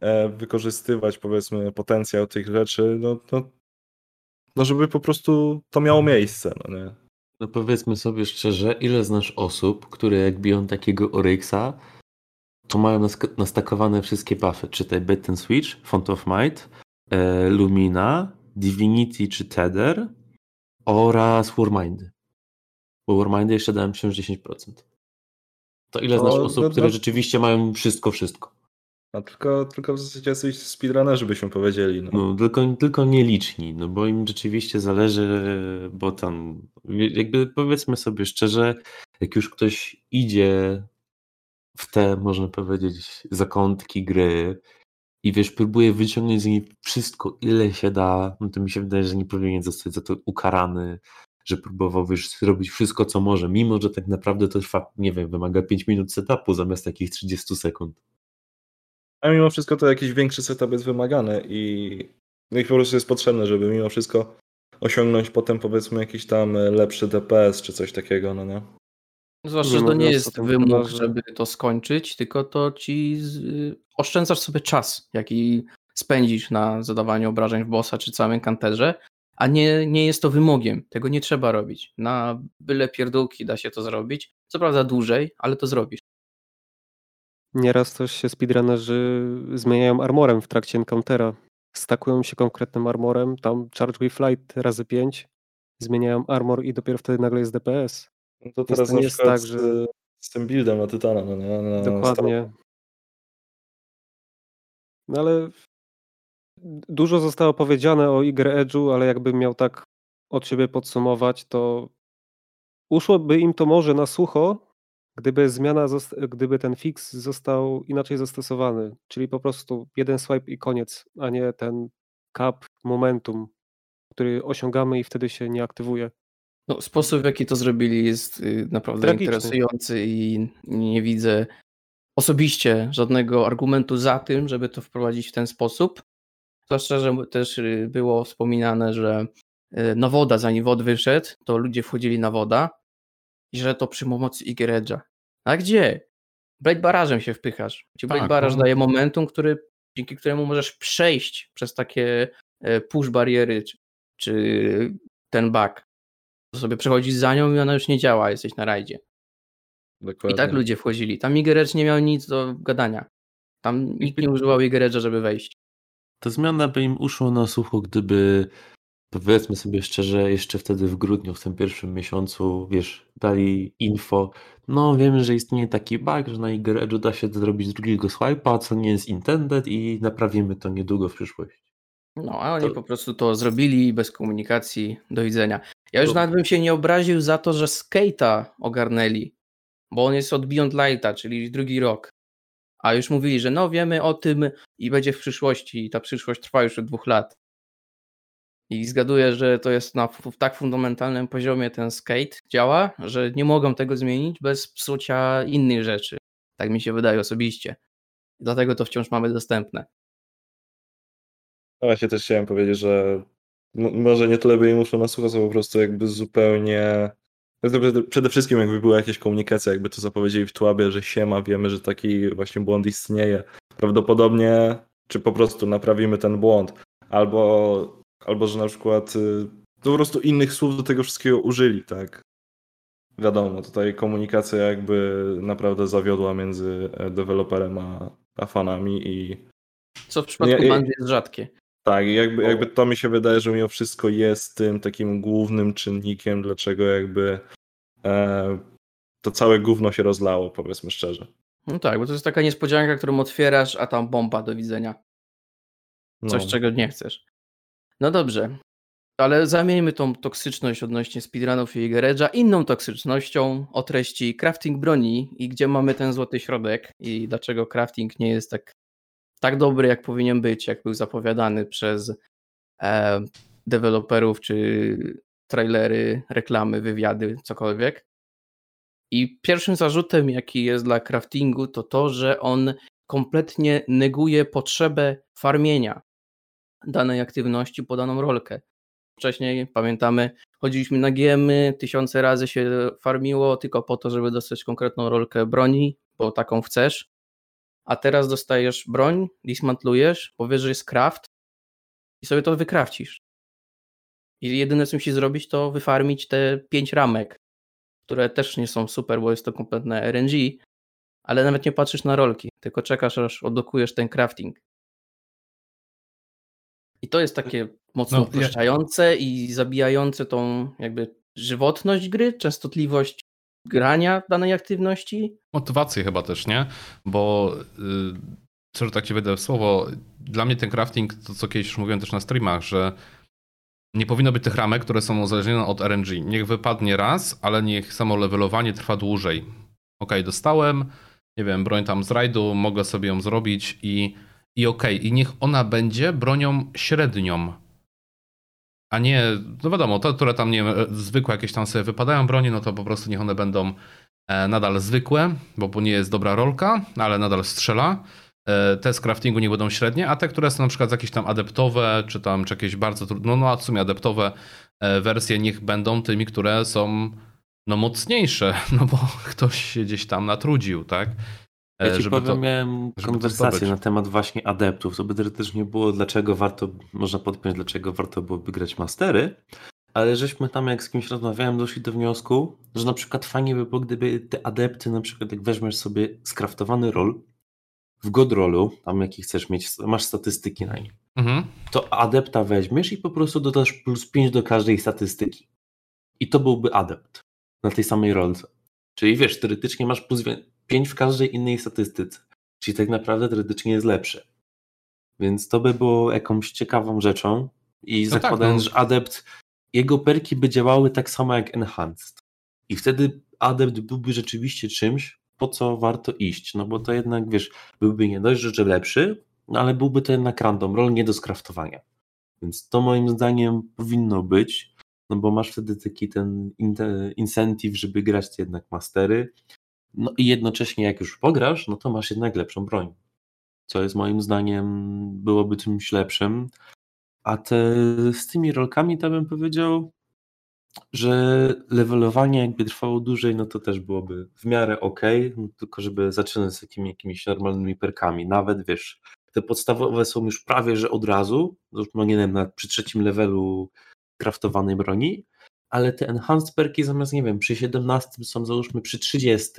e, wykorzystywać powiedzmy potencjał tych rzeczy, no, no, no żeby po prostu to miało miejsce, no nie? No powiedzmy sobie szczerze, ile znasz osób, które jak biją takiego Oryxa, to mają nastakowane wszystkie buffy, czytaj Bet and Switch, Font of Might, e, Lumina, Divinity czy Tether oraz Warmindy. Bo Warmindy jeszcze dałem się 10%. To ile znasz osób, no, które rzeczywiście mają wszystko, wszystko? A tylko, tylko w zasadzie jacyś speedrunnerzy byśmy powiedzieli. No. no. tylko, tylko nieliczni, no bo im rzeczywiście zależy, bo tam jakby powiedzmy sobie szczerze, jak już ktoś idzie w te, można powiedzieć, zakątki gry i wiesz, próbuje wyciągnąć z niej wszystko, ile się da, no to mi się wydaje, że nie powinien zostać za to ukarany, że próbował wiesz, zrobić wszystko, co może, mimo że tak naprawdę to trwa, nie wiem, wymaga 5 minut setupu zamiast takich 30 sekund. A mimo wszystko to jakiś większy setup jest wymagany i, no i po prostu jest potrzebne, żeby mimo wszystko osiągnąć potem powiedzmy jakiś tam lepszy DPS czy coś takiego, no nie? Zwłaszcza, że to nie jest wymóg, żeby to skończyć, tylko to ci z... oszczędzasz sobie czas, jaki spędzisz na zadawaniu obrażeń w bossa czy całym kanterze, a nie, nie jest to wymogiem. Tego nie trzeba robić. Na byle pierdółki da się to zrobić. Co prawda dłużej, ale to zrobisz. Nieraz też się speedrunnerzy zmieniają armorem w trakcie encountera. Stakują się konkretnym armorem, tam Charge with Flight razy 5, zmieniają armor i dopiero wtedy nagle jest DPS. No to teraz nie jest tak, że... Z, tym buildem na Tytana, no nie? Na Dokładnie. No ale dużo zostało powiedziane o Igre Edge'u, ale jakbym miał tak od siebie podsumować, to uszłoby im to może na sucho, gdyby zmiana, gdyby ten fix został inaczej zastosowany, czyli po prostu jeden swipe i koniec, a nie ten cap momentum, który osiągamy i wtedy się nie aktywuje. No, sposób, w jaki to zrobili, jest y, naprawdę Tragiczny. interesujący i nie widzę osobiście żadnego argumentu za tym, żeby to wprowadzić w ten sposób. Zwłaszcza, że też y, było wspominane, że y, na woda, zanim wod wyszedł, to ludzie wchodzili na woda i że to przy pomocy Igeredża. A gdzie? Blade Barażem się wpychasz. Ci Blade tak, Baraż no. daje momentum, który, dzięki któremu możesz przejść przez takie e, push bariery, czy, czy ten bug sobie przechodzisz za nią i ona już nie działa, jesteś na rajdzie. Dokładnie. I tak ludzie wchodzili. Tam Igerecz nie miał nic do gadania. Tam nikt nie używał Igerecza, żeby wejść. Ta zmiana by im uszła na sucho, gdyby powiedzmy sobie szczerze, jeszcze wtedy w grudniu, w tym pierwszym miesiącu, wiesz, dali info, no wiemy, że istnieje taki bug, że na Igereczu da się zrobić drugiego swipe'a, co nie jest intended i naprawimy to niedługo w przyszłości. No, a oni to... po prostu to zrobili bez komunikacji, do widzenia. Ja już nawet bym się nie obraził za to, że Skate'a ogarnęli, bo on jest od Beyond Lighta, czyli drugi rok. A już mówili, że no wiemy o tym i będzie w przyszłości i ta przyszłość trwa już od dwóch lat. I zgaduję, że to jest na tak fundamentalnym poziomie ten skate działa, że nie mogą tego zmienić bez psucia innych rzeczy. Tak mi się wydaje osobiście. Dlatego to wciąż mamy dostępne. No właśnie też chciałem powiedzieć, że może nie tyle by im muszło nasłuchać, co po prostu jakby zupełnie Przede wszystkim jakby była jakaś komunikacja, jakby to zapowiedzieli w Tłabie, że siema, wiemy, że taki właśnie błąd istnieje. Prawdopodobnie, czy po prostu naprawimy ten błąd, albo, albo że na przykład y, po prostu innych słów do tego wszystkiego użyli, tak? Wiadomo, tutaj komunikacja jakby naprawdę zawiodła między e, deweloperem a, a fanami i... Co w przypadku ja, Bungie jest rzadkie. Tak, jakby, jakby to mi się wydaje, że mimo wszystko jest tym takim głównym czynnikiem, dlaczego jakby e, to całe gówno się rozlało, powiedzmy szczerze. No tak, bo to jest taka niespodzianka, którą otwierasz, a tam bomba do widzenia. Coś, no. czego nie chcesz. No dobrze, ale zamieńmy tą toksyczność odnośnie speedrunów i Geredża inną toksycznością o treści crafting broni i gdzie mamy ten złoty środek i dlaczego crafting nie jest tak tak dobry, jak powinien być, jak był zapowiadany przez e, deweloperów, czy trailery, reklamy, wywiady, cokolwiek. I pierwszym zarzutem, jaki jest dla craftingu, to to, że on kompletnie neguje potrzebę farmienia danej aktywności po daną rolkę. Wcześniej, pamiętamy, chodziliśmy na giemy, tysiące razy się farmiło tylko po to, żeby dostać konkretną rolkę broni, bo taką chcesz a teraz dostajesz broń, dismantlujesz, powiesz, że jest craft i sobie to wykrafcisz. I jedyne, co musisz zrobić, to wyfarmić te pięć ramek, które też nie są super, bo jest to kompletne RNG, ale nawet nie patrzysz na rolki, tylko czekasz, aż oddokujesz ten crafting. I to jest takie mocno no, ja... i zabijające tą jakby żywotność gry, częstotliwość grania danej aktywności. Motywację chyba też, nie? Bo yy, tak ci wejdę w słowo, dla mnie ten crafting, to co kiedyś już mówiłem też na streamach, że nie powinno być tych ramek, które są uzależnione od RNG. Niech wypadnie raz, ale niech samo levelowanie trwa dłużej. Ok, dostałem, nie wiem, broń tam z rajdu, mogę sobie ją zrobić i, i ok, i niech ona będzie bronią średnią a nie, no wiadomo, te, które tam nie zwykłe jakieś tam sobie wypadają bronie, no to po prostu niech one będą e, nadal zwykłe, bo nie jest dobra rolka, ale nadal strzela. E, te z craftingu nie będą średnie, a te, które są na przykład jakieś tam adeptowe, czy tam czy jakieś bardzo trudne, no, no a w sumie adeptowe e, wersje niech będą tymi, które są no mocniejsze, (laughs) no bo ktoś się gdzieś tam natrudził, tak? Ja ci powiem, to, miałem konwersację na temat właśnie adeptów. To by też nie było, dlaczego warto, można podpiąć, dlaczego warto byłoby grać mastery, ale żeśmy tam jak z kimś rozmawiałem, doszli do wniosku, że na przykład fajnie by było, gdyby te adepty, na przykład jak weźmiesz sobie skraftowany rol w godrolu, tam jaki chcesz mieć, masz statystyki na nim, mhm. to adepta weźmiesz i po prostu dodasz plus 5 do każdej statystyki. I to byłby adept na tej samej rolce. Czyli wiesz, teoretycznie masz plus 5 w każdej innej statystyce. Czyli tak naprawdę teoretycznie jest lepszy. Więc to by było jakąś ciekawą rzeczą i no zakładając, tak, no. że adept, jego perki by działały tak samo jak enhanced. I wtedy adept byłby rzeczywiście czymś, po co warto iść. No bo to jednak, wiesz, byłby nie dość, że lepszy, no ale byłby to jednak random roll nie do skraftowania. Więc to moim zdaniem powinno być, no bo masz wtedy taki ten incentive, żeby grać jednak mastery, no i jednocześnie jak już pograsz, no to masz jednak lepszą broń. Co jest moim zdaniem byłoby czymś lepszym. A te, z tymi rolkami to bym powiedział, że levelowanie jakby trwało dłużej, no to też byłoby w miarę ok, no tylko żeby zaczynać z takimi jakimiś normalnymi perkami. Nawet wiesz, te podstawowe są już prawie, że od razu, no nie wiem, na, przy trzecim levelu kraftowanej broni, ale te enhanced perki zamiast, nie wiem, przy 17 są załóżmy przy 30.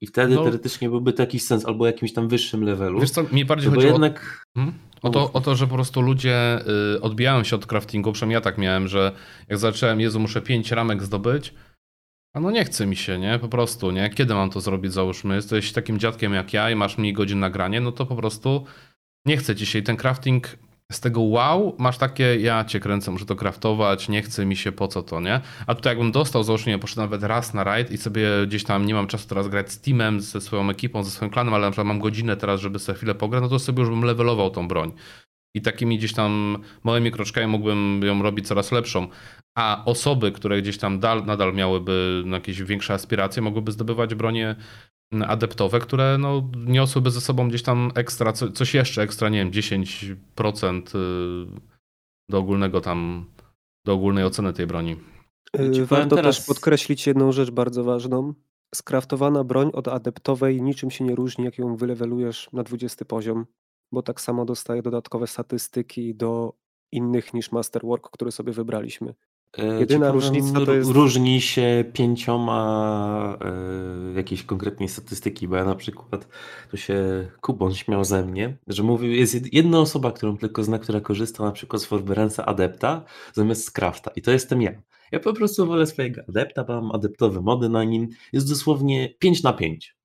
I wtedy no, teoretycznie byłby to jakiś sens, albo jakimś tam wyższym levelu. Wiesz co, mi bardziej chodzi jednak... o, hmm? o, to, o to, że po prostu ludzie y, odbijają się od craftingu, przynajmniej ja tak miałem, że jak zacząłem, Jezu, muszę pięć ramek zdobyć, a no nie chce mi się, nie? Po prostu, nie? Kiedy mam to zrobić, załóżmy? Jesteś takim dziadkiem jak ja i masz mniej godzin nagranie, no to po prostu nie się i ten crafting z tego wow, masz takie, ja cię kręcę, muszę to craftować, nie chce mi się, po co to, nie? A tutaj jakbym dostał, załóżmy, poszedł nawet raz na raid i sobie gdzieś tam nie mam czasu teraz grać z teamem, ze swoją ekipą, ze swoim klanem, ale na przykład mam godzinę teraz, żeby sobie chwilę pograć, no to sobie już bym levelował tą broń. I takimi gdzieś tam małymi kroczkami mógłbym ją robić coraz lepszą. A osoby, które gdzieś tam dal, nadal miałyby jakieś większe aspiracje, mogłyby zdobywać bronię adeptowe, które no, niosłyby ze sobą gdzieś tam ekstra, co, coś jeszcze ekstra, nie wiem, 10% y, do ogólnego tam, do ogólnej oceny tej broni. Yy, warto teraz... też podkreślić jedną rzecz bardzo ważną. Skraftowana broń od adeptowej niczym się nie różni, jak ją wylewelujesz na 20 poziom, bo tak samo dostaje dodatkowe statystyki do innych niż Masterwork, który sobie wybraliśmy. E, Jedyna różnica to jest... Różni się pięcioma e, jakiejś konkretnej statystyki, bo ja na przykład, to się Kubon śmiał ze mnie, że mówił, jest jedna osoba, którą tylko zna, która korzysta na przykład z Forberance'a Adepta zamiast z Crafta i to jestem ja. Ja po prostu wolę swojego Adepta, mam adeptowe mody na nim, jest dosłownie 5 na 5.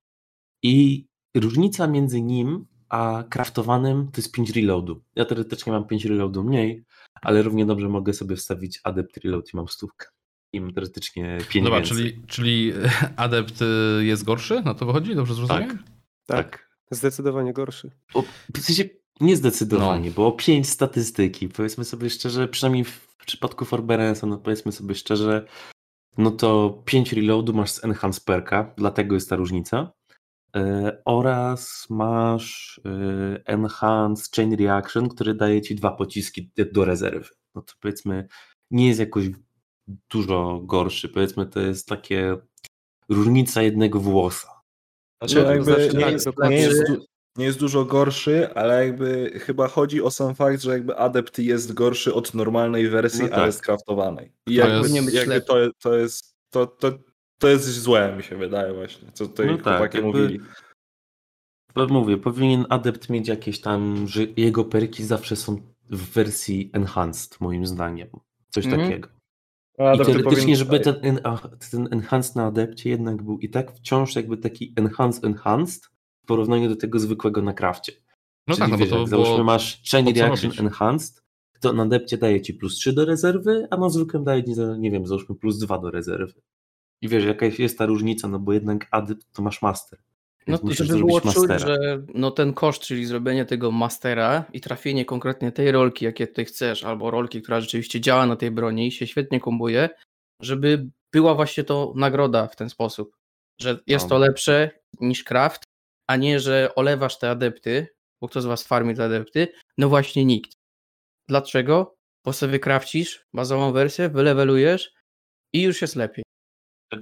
I różnica między nim a craftowanym to jest 5 reloadu. Ja teoretycznie mam 5 reloadu mniej, ale równie dobrze mogę sobie wstawić adept reload i mam stówkę. I mam teoretycznie 5 Dobra, czyli, czyli adept y, jest gorszy? Na to wychodzi? Dobrze zrozumiałem? Tak. tak. tak. Zdecydowanie gorszy. O, w sensie nie zdecydowanie, no. bo 5 statystyki, powiedzmy sobie szczerze, przynajmniej w przypadku Forbearance'a, no powiedzmy sobie szczerze, no to 5 reloadu masz z Enhance Perka, dlatego jest ta różnica. E, oraz masz e, Enhance Chain Reaction, który daje ci dwa pociski do rezerwy. No to powiedzmy nie jest jakoś dużo gorszy. Powiedzmy to jest takie różnica jednego włosa. Znaczy, no, jakby znaczy, nie, jest, nie, jest, nie jest dużo gorszy, ale jakby chyba chodzi o sam fakt, że jakby adept jest gorszy od normalnej wersji, no tak. ale skraftowanej. I to jakby, jest, jakby to, to jest to, to, to jest złe, mi się wydaje właśnie, co tutaj no tak, jakby, mówili. Mówię, powinien adept mieć jakieś tam, że jego perki zawsze są w wersji enhanced, moim zdaniem. Coś mm. takiego. I teoretycznie, żeby ten, ten enhanced na adepcie jednak był i tak wciąż jakby taki enhanced enhanced w porównaniu do tego zwykłego na krafcie. No Czyli tak, no wiesz, bo to jak załóżmy masz chain reaction enhanced, to na adepcie daje ci plus 3 do rezerwy, a na zwykłym daje, nie wiem, załóżmy plus 2 do rezerwy. I wiesz, jakaś jest ta różnica, no bo jednak adept to masz master. No to żeby było czuć, że no ten koszt, czyli zrobienie tego mastera i trafienie konkretnie tej rolki, jakie ty chcesz, albo rolki, która rzeczywiście działa na tej broni i się świetnie kombuje, żeby była właśnie to nagroda w ten sposób, że jest to no. lepsze niż craft, a nie, że olewasz te adepty, bo kto z was farmi te adepty? No właśnie nikt. Dlaczego? Bo sobie wykrafcisz bazową wersję, wylewelujesz i już jest lepiej.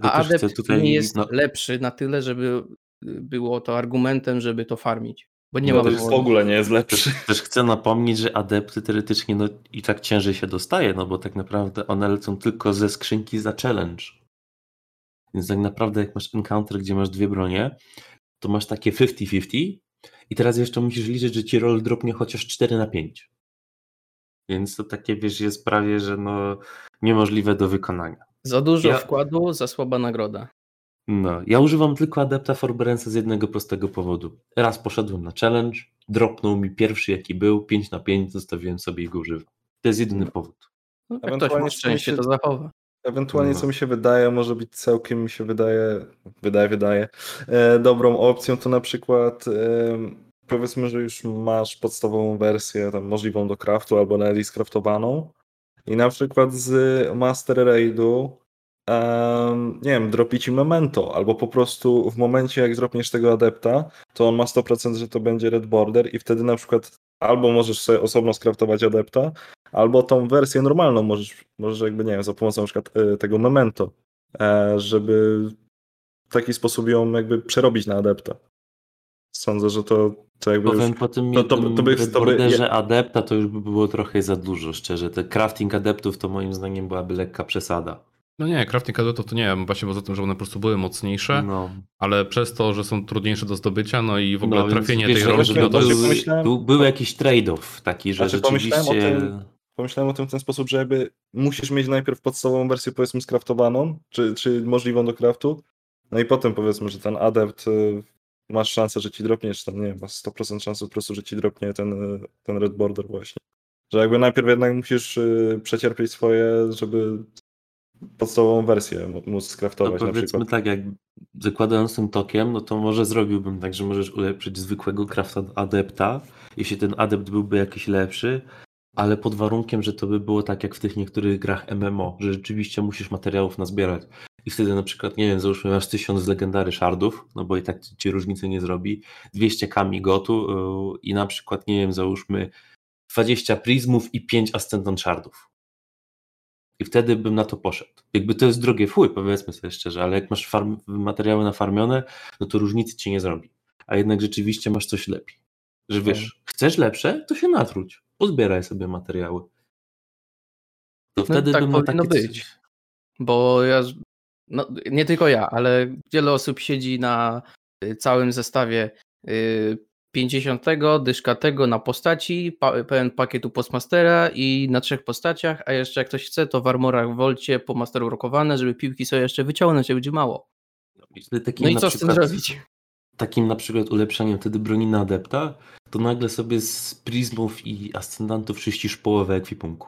A adept tutaj, nie jest no... lepszy na tyle, żeby było to argumentem, żeby to farmić. Bo nie no, ma w ogóle nie jest lepszy. Też, też, chcę napomnieć, że adepty teoretycznie no, i tak ciężej się dostaje, no bo tak naprawdę one lecą tylko ze skrzynki za challenge. Więc tak naprawdę jak masz encounter, gdzie masz dwie bronie, to masz takie 50-50 i teraz jeszcze musisz liczyć, że ci roll dropnie chociaż 4 na 5. Więc to takie, wiesz, jest prawie, że no niemożliwe do wykonania. Za dużo ja... wkładu, za słaba nagroda. No, ja używam tylko adepta Forbearance'a z jednego prostego powodu. Raz poszedłem na challenge, dropnął mi pierwszy jaki był, 5 na 5, zostawiłem sobie i go używam. To jest jedyny powód. No, jak ktoś ma szczęście, to zachowa. Ewentualnie, no. co mi się wydaje, może być całkiem mi się wydaje, wydaje, wydaje, e, dobrą opcją, to na przykład e, powiedzmy, że już masz podstawową wersję tam możliwą do craftu albo nawet skraftowaną i na przykład z Master Raidu um, nie wiem, dropi ci memento, albo po prostu w momencie jak dropniesz tego adepta, to on ma 100%, że to będzie red border i wtedy na przykład albo możesz sobie osobno skraftować adepta, albo tą wersję normalną możesz, możesz jakby, nie wiem, za pomocą na przykład e, tego memento, e, żeby w taki sposób ją jakby przerobić na adepta. Sądzę, że to, to jakby Powiem już, po tym, to, to, to, to by, to by, adepta to już by było trochę za dużo, szczerze. Te crafting adeptów to moim zdaniem byłaby lekka przesada. No nie, crafting adeptów to nie wiem, właśnie poza tym, że one po prostu były mocniejsze, no. ale przez to, że są trudniejsze do zdobycia, no i w ogóle no, trafienie wiesz, tej rolki, no to był, był, był jakiś trade-off taki, że znaczy, rzeczywiście... Pomyślałem o, tym, pomyślałem o tym w ten sposób, że jakby musisz mieć najpierw podstawową wersję powiedzmy skraftowaną, czy, czy możliwą do craftu, no i potem powiedzmy, że ten adept y, masz szansę, że ci dropnie, czy tam nie wiem, masz 100% szansy po prostu, że ci dropnie ten, ten red border właśnie. Że jakby najpierw jednak musisz y, przecierpieć swoje, żeby podstawową wersję móc skraftować no, powiedzmy tak, jak zakładając tym tokiem, no to może zrobiłbym tak, że możesz ulepszyć zwykłego crafta adepta, jeśli ten adept byłby jakiś lepszy, ale pod warunkiem, że to by było tak jak w tych niektórych grach MMO, że rzeczywiście musisz materiałów nazbierać. I wtedy na przykład, nie wiem, załóżmy masz 1000 legendary shardów, no bo i tak ci różnicy nie zrobi, 200 kami gotu yy, i na przykład, nie wiem, załóżmy 20 prizmów i 5 ascendant shardów. I wtedy bym na to poszedł. Jakby to jest drogie fuj, powiedzmy sobie szczerze, ale jak masz farm, materiały nafarmione, no to różnicy ci nie zrobi. A jednak rzeczywiście masz coś lepiej. Że wiesz, chcesz lepsze, to się natruć. Pozbieraj sobie materiały. To No, wtedy tak bym na powinno takie być. Bo ja, no, nie tylko ja, ale wiele osób siedzi na y, całym zestawie y, 50, dyszka tego na postaci, pełen pakietu postmastera i na trzech postaciach, a jeszcze jak ktoś chce, to w armorach w Volcie po masteru rokowane, żeby piłki sobie jeszcze wyciągnąć, jak będzie mało. Takim No i co z tym przykład- zrobić? takim na przykład ulepszeniem wtedy broni na adepta, to nagle sobie z prizmów i ascendantów czyścisz połowę ekwipunku.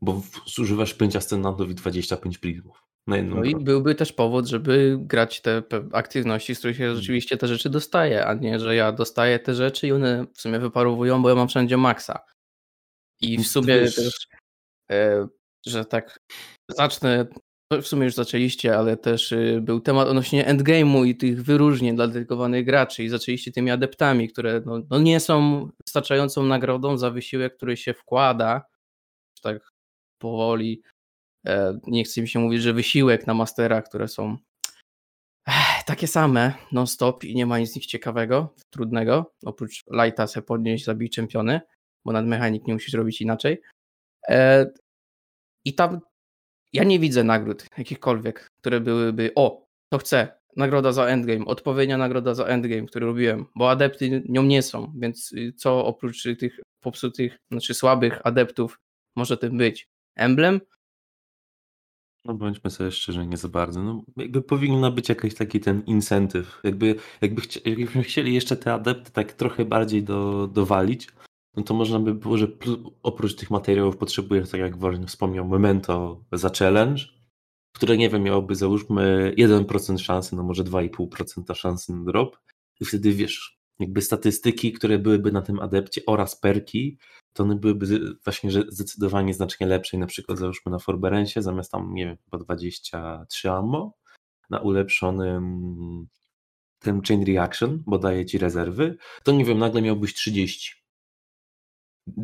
Bo zużywasz 5 ascendantów i 25 prizmów na jedną No i broń. byłby też powód, żeby grać te aktywności, z których się Hmm. rzeczywiście te rzeczy dostaje, a nie, że ja dostaję te rzeczy i one w sumie wyparowują, bo ja mam wszędzie maksa. I w Więc sumie wiesz- też, e, że tak zacznę, to w sumie już zaczęliście, ale też y, był temat odnośnie endgame'u i tych wyróżnień dla dedykowanych graczy i zaczęliście tymi adeptami, które no, no nie są wystarczającą nagrodą za wysiłek, który się wkłada, tak powoli Nie chce mi się mówić, że wysiłek na masterach, które są takie same non-stop i nie ma nic z nich ciekawego, trudnego, oprócz lighta se podnieść, zabić czempiony, bo nad mechanik nie musisz robić inaczej. E, I tam ja nie widzę nagród jakichkolwiek, które byłyby o, to chcę, nagroda za endgame, odpowiednia nagroda za endgame, który robiłem, bo adepty nią nie są, więc y, co oprócz tych popsutych, znaczy słabych adeptów może tym być? Emblem? No bądźmy sobie szczerzy, nie za bardzo. No, jakby powinna być jakiś taki ten incentyw. Jakby, jakby chci- jakbyśmy chcieli jeszcze te adepty tak trochę bardziej do, dowalić, no to można by było, że oprócz tych materiałów potrzebujesz, tak jak Warren wspomniał, memento za challenge, które nie wiem, miałoby załóżmy 1% szansy, no może 2,5% szansy na drop. I wtedy wiesz, jakby statystyki, które byłyby na tym adepcie oraz perki, to one byłyby właśnie zdecydowanie znacznie lepsze. I na przykład załóżmy na Forberensie zamiast tam, nie wiem, chyba 23 ammo, na ulepszonym tym Chain Reaction, bo daje ci rezerwy, to nie wiem, nagle miałbyś 30.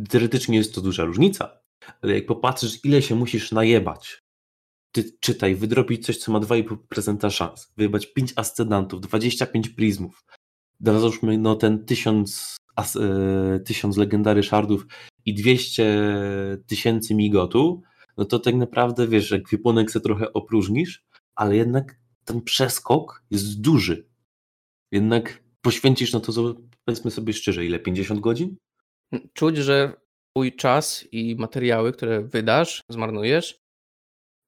Teoretycznie jest to duża różnica, ale jak popatrzysz, ile się musisz najebać, ty czytaj, wydrobić coś, co ma 2,5% szans, wyjebać 5 ascendantów, 25 prizmów, załóżmy no ten 1000, as, e, 1000 legendary shardów i 200 tysięcy migotu, no to tak naprawdę wiesz, że ekwipunek se trochę opróżnisz, ale jednak ten przeskok jest duży. Jednak poświęcisz na to, powiedzmy sobie szczerze, ile? 50 godzin? czuć, że twój czas i materiały, które wydasz, zmarnujesz,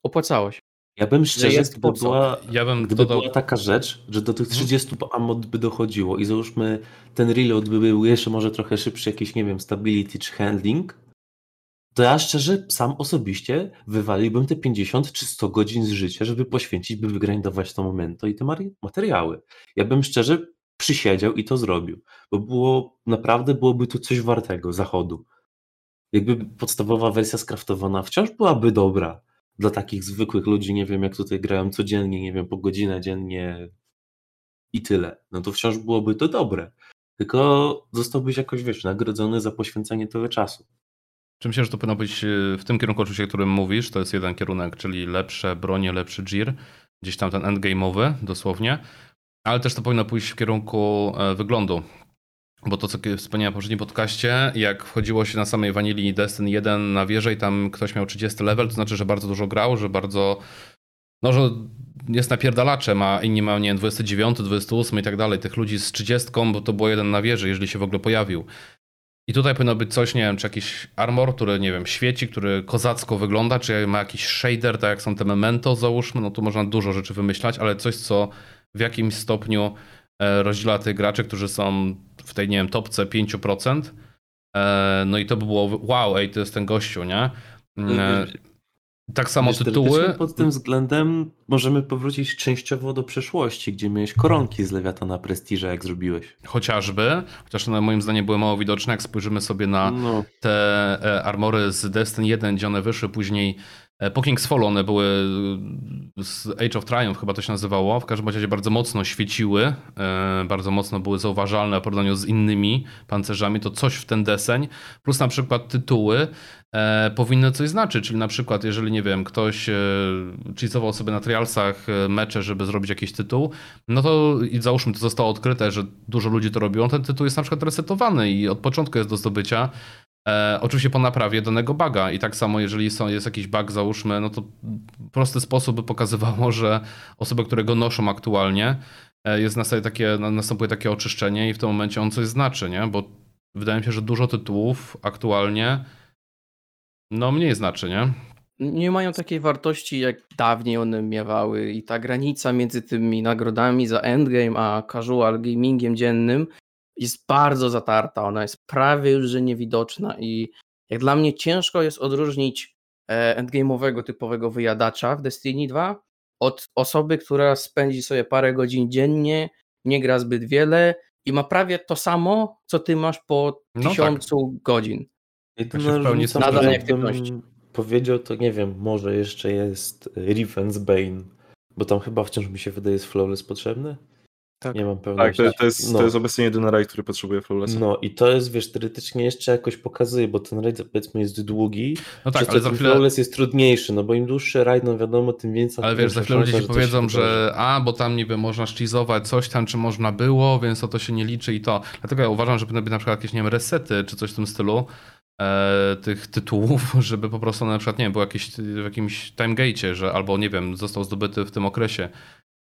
opłacało się. Ja bym szczerze, jest gdyby była, Ja bym gdyby dodał, była taka rzecz, że do tych Mhm. 30 ammo by dochodziło i załóżmy ten reload by był jeszcze może trochę szybszy, jakiś, nie wiem, stability czy handling, to ja szczerze sam osobiście wywaliłbym te 50 czy 100 godzin z życia, żeby poświęcić, by wygrindować to momento i te materiały. Ja bym szczerze przysiedział i to zrobił, bo było, naprawdę byłoby to coś wartego zachodu. Jakby podstawowa wersja skraftowana wciąż byłaby dobra dla takich zwykłych ludzi, nie wiem, jak tutaj grają codziennie, nie wiem, po godzinę dziennie i tyle. No to wciąż byłoby to dobre. Tylko zostałbyś jakoś, wiesz, nagrodzony za poświęcenie tego czasu. Czy myślę, że to powinno być y, w tym kierunku oczywiście, o którym mówisz, to jest jeden kierunek, czyli lepsze bronie, lepszy gear, gdzieś tam ten endgame'owy dosłownie, ale też to powinno pójść w kierunku e, wyglądu. Bo to, co wspomniałem w poprzednim podcaście, jak wchodziło się na samej wanili Destiny 1 na wieżę i tam ktoś miał 30 level, to znaczy, że bardzo dużo grał, że bardzo, no, że jest napierdalaczem, a inni mają, nie wiem, 29, 28 i tak dalej. Tych ludzi z 30, bo to było jeden na wieży, jeżeli się w ogóle pojawił. I tutaj powinno być coś, nie wiem, czy jakiś armor, który, nie wiem, świeci, który kozacko wygląda, czy ma jakiś shader, tak jak są te memento, załóżmy, no tu można dużo rzeczy wymyślać, ale coś, co w jakimś stopniu e, rozdziela tych graczy, którzy są w tej, nie wiem, topce 5%. E, no i to by było, wow, ej, to jest ten gościu, nie? E, tak samo Wiesz, tytuły. Pod tym względem możemy powrócić częściowo do przeszłości, gdzie miałeś koronki z Lewiatana Prestiża, jak zrobiłeś. Chociażby, chociaż one moim zdaniem były mało widoczne, jak spojrzymy sobie na No, te e, armory z Destiny 1, gdzie one wyszły później po King's Fall one były z Age of Triumph chyba to się nazywało, w każdym razie bardzo mocno świeciły, e, bardzo mocno były zauważalne w porównaniu z innymi pancerzami, to coś w ten deseń, plus na przykład tytuły e, powinny coś znaczyć, czyli na przykład jeżeli, nie wiem, ktoś e, cheatował sobie na trialsach e, mecze, żeby zrobić jakiś tytuł, no to załóżmy to zostało odkryte, że dużo ludzi to robiło, ten tytuł jest na przykład resetowany i od początku jest do zdobycia, E, oczywiście po naprawie danego buga i tak samo jeżeli są, jest jakiś bug załóżmy, no to prosty sposób by pokazywało, że osoby, które go noszą aktualnie, e, jest na takie, następuje takie oczyszczenie i w tym momencie on coś znaczy, nie? Bo wydaje mi się, że dużo tytułów aktualnie no mniej znaczy, nie? Nie mają takiej wartości, jak dawniej one miewały i ta granica między tymi nagrodami za endgame, a casual gamingiem dziennym jest bardzo zatarta, ona jest prawie już że niewidoczna i jak dla mnie ciężko jest odróżnić e, endgame'owego typowego wyjadacza w Destiny 2 od osoby, która spędzi sobie parę godzin dziennie, nie gra zbyt wiele i ma prawie to samo, co ty masz po no tak. tysiącu tak. godzin. Jedyna różnica, jakbym powiedział, to nie wiem, może jeszcze jest Riven's Bane, bo tam chyba wciąż mi się wydaje jest flawless potrzebny. Tak. Nie mam pewności. Tak, to, to, jest, no. to jest obecnie jedyny rajd, który potrzebuje flawlessa. No i to jest, wiesz, teoretycznie jeszcze jakoś pokazuje, bo ten rajd powiedzmy jest długi, no tak, ale za chwilę... flawless jest trudniejszy, no bo im dłuższy rajd, no wiadomo, tym więcej... Ale wiesz, za chwilę ludzie ci powiedzą, że a, bo tam niby można szlizować coś tam, czy można było, więc o to się nie liczy i to. Dlatego ja uważam, że powinny być na przykład jakieś, nie wiem, resety, czy coś w tym stylu, e, tych tytułów, (laughs) żeby po prostu na przykład, nie wiem, był jakiś w jakimś timegate'cie, że albo, nie wiem, został zdobyty w tym okresie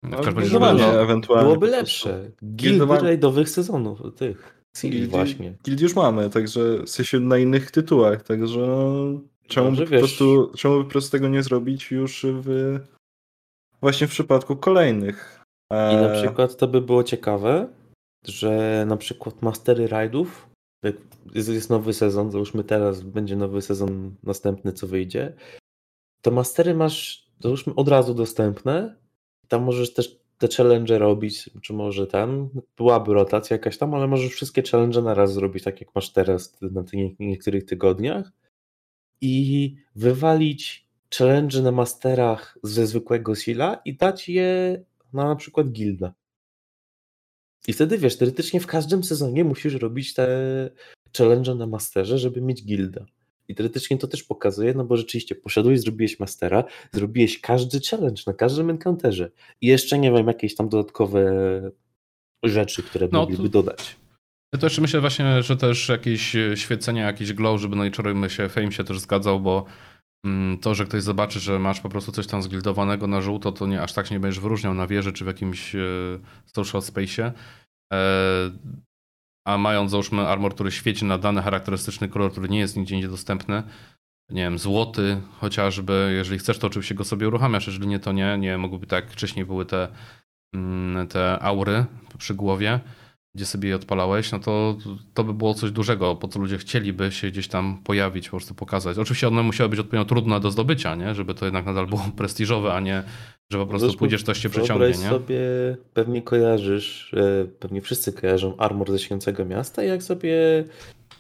w każdym razie no, ewentualnie. Byłoby lepsze. Gildy rajdowych sezonów, tych. Guild właśnie. Guild już mamy, także w sensie na innych tytułach, także czemu, by po prostu, czemu po prostu tego nie zrobić już w właśnie w przypadku kolejnych. I na przykład to by było ciekawe, że na przykład mastery rajdów, jest, jest nowy sezon, załóżmy teraz będzie nowy sezon następny, co wyjdzie, to mastery masz, załóżmy od razu dostępne tam możesz też te challenge robić, czy może tam byłaby rotacja jakaś tam, ale możesz wszystkie challenge na raz zrobić, tak jak masz teraz na tych niektórych tygodniach i wywalić challenge na masterach ze zwykłego sila i dać je na na przykład gilda. I wtedy wiesz, teoretycznie w każdym sezonie musisz robić te challenge na masterze, żeby mieć gilda. I teoretycznie to też pokazuje, no bo rzeczywiście poszedłeś, zrobiłeś mastera, zrobiłeś każdy challenge na każdym encounterze i jeszcze nie wiem, jakieś tam dodatkowe rzeczy, które no, mogliby to... dodać. Ja też myślę właśnie, że też jakieś świecenie, jakiś glow, żeby no i wczoraj się Fame się też zgadzał, bo mm, to, że ktoś zobaczy, że masz po prostu coś tam zgildowanego na żółto, to nie aż tak się nie będziesz wyróżniał na wieży czy w jakimś e, social space'ie. A mając załóżmy armor, który świeci na dany charakterystyczny kolor, który nie jest nigdzie dostępny, nie wiem, złoty chociażby, jeżeli chcesz, to oczywiście go sobie uruchamiasz, jeżeli nie, to nie, nie, mogłyby tak, wcześniej były te, mm, te aury przy głowie, gdzie sobie je odpalałeś, no to to by było coś dużego, po co ludzie chcieliby się gdzieś tam pojawić, po prostu pokazać. Oczywiście one musiały być odpowiednio trudne do zdobycia, nie? żeby to jednak nadal było (laughs) prestiżowe, a nie że po prostu Zresztą pójdziesz, coś cię przyciągnie, nie? sobie, pewnie kojarzysz, e, pewnie wszyscy kojarzą Armor ze Święcego Miasta, jak sobie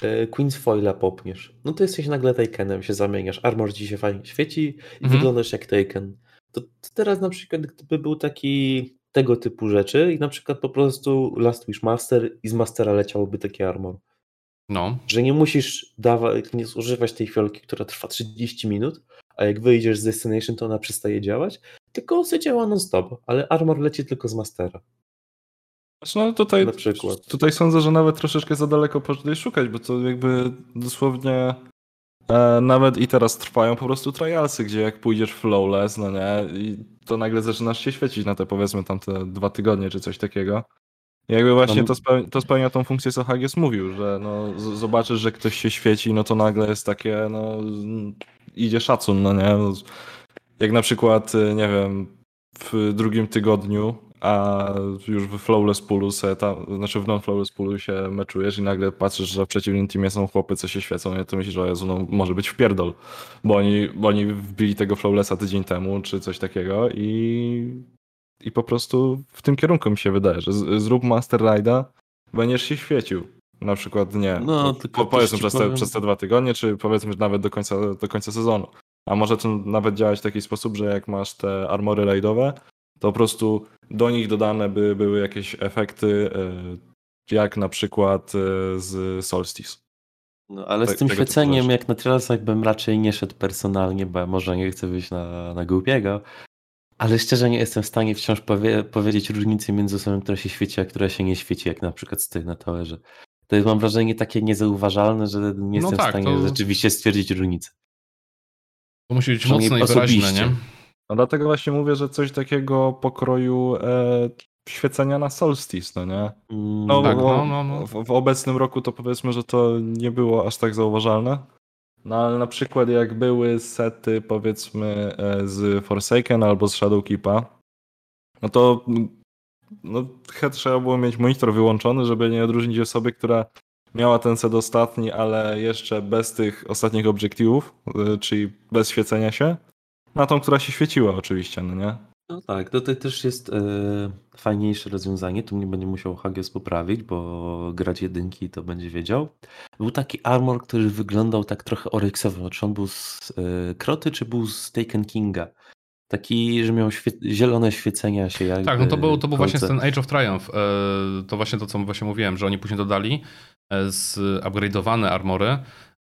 e, Queen's Foila popniesz. No to jesteś nagle Takenem, się zamieniasz, Armor ci się fajnie świeci i mhm. wyglądasz jak Taken. To, to teraz na przykład gdyby był taki tego typu rzeczy i na przykład po prostu Last Wish Master i z Mastera leciałoby taki Armor. No. Że nie musisz dawać, nie zużywać tej fiolki, która trwa 30 minut, a jak wyjdziesz z Destination, to ona przestaje działać, tylko on działa non-stop, ale Armor leci tylko z Mastera. Znaczy, no tutaj, Na przykład. tutaj sądzę, że nawet troszeczkę za daleko poszli szukać, bo to jakby dosłownie e, nawet i teraz trwają po prostu trialsy, gdzie jak pójdziesz flawless, no nie, i to nagle zaczynasz się świecić na te powiedzmy tamte dwa tygodnie czy coś takiego. I jakby właśnie no, to, spełnia, to spełnia tą funkcję, co Hagies mówił, że no, zobaczysz, że ktoś się świeci, no to nagle jest takie, no idzie szacun, no nie? Jak na przykład, y, nie wiem, w drugim tygodniu, a już w Flawless Poolu se tam, znaczy w non-Flawless Poolu się meczujesz i nagle patrzysz, że w przeciwnym teamie są chłopy, co się świecą, i to myślisz, że Jezu, no może być wpierdol, bo oni, bo oni wbili tego Flawlessa tydzień temu, czy coś takiego i, i po prostu w tym kierunku mi się wydaje, że zrób Master Ride'a, będziesz się świecił. Na przykład nie. No, tylko powiedzmy przez te, powiem... przez te dwa tygodnie, czy powiedzmy nawet do końca, do końca sezonu. A może to nawet działać w taki sposób, że jak masz te armory raidowe, to po prostu do nich dodane by były jakieś efekty, e, jak na przykład e, z Solstice. No, ale Tak- z tym tego typu świeceniem, jak na trailsach bym raczej nie szedł personalnie, bo może nie chcę wyjść na, na głupiego, ale szczerze nie jestem w stanie wciąż powie, powiedzieć różnicy między osobą, która się świeci, a która się nie świeci, jak na przykład stoi na towerze. To jest mam wrażenie takie niezauważalne, że nie No jestem tak, w stanie to- rzeczywiście stwierdzić różnicy. To musi być mocne i wyraźne, nie? No dlatego właśnie mówię, że coś takiego pokroju e, świecenia na Solstice, no nie? Mm, No, Tak, bo no, no, no. W, w obecnym roku to powiedzmy, że to nie było aż tak zauważalne. No ale na przykład jak były sety powiedzmy e, z Forsaken albo z Shadowkeepa, no to mm, no, chyba trzeba było mieć monitor wyłączony, żeby nie odróżnić osoby, która miała ten set ostatni, ale jeszcze bez tych ostatnich obiektywów, e, czyli bez świecenia się, na tą, która się świeciła oczywiście, no nie? No tak, tutaj też jest e, fajniejsze rozwiązanie. Tu mnie będzie musiał Hagios poprawić, bo grać jedynki to będzie wiedział. Był taki armor, który wyglądał tak trochę oryksowo. Czy on był z e, Kroty, czy był z Taken Kinga? Taki, że miał świe- zielone świecenia się jakby Tak, no to był, to był właśnie ten Age of Triumph. e, To właśnie to, co właśnie mówiłem, że oni później dodali e, z upgrade'owane armory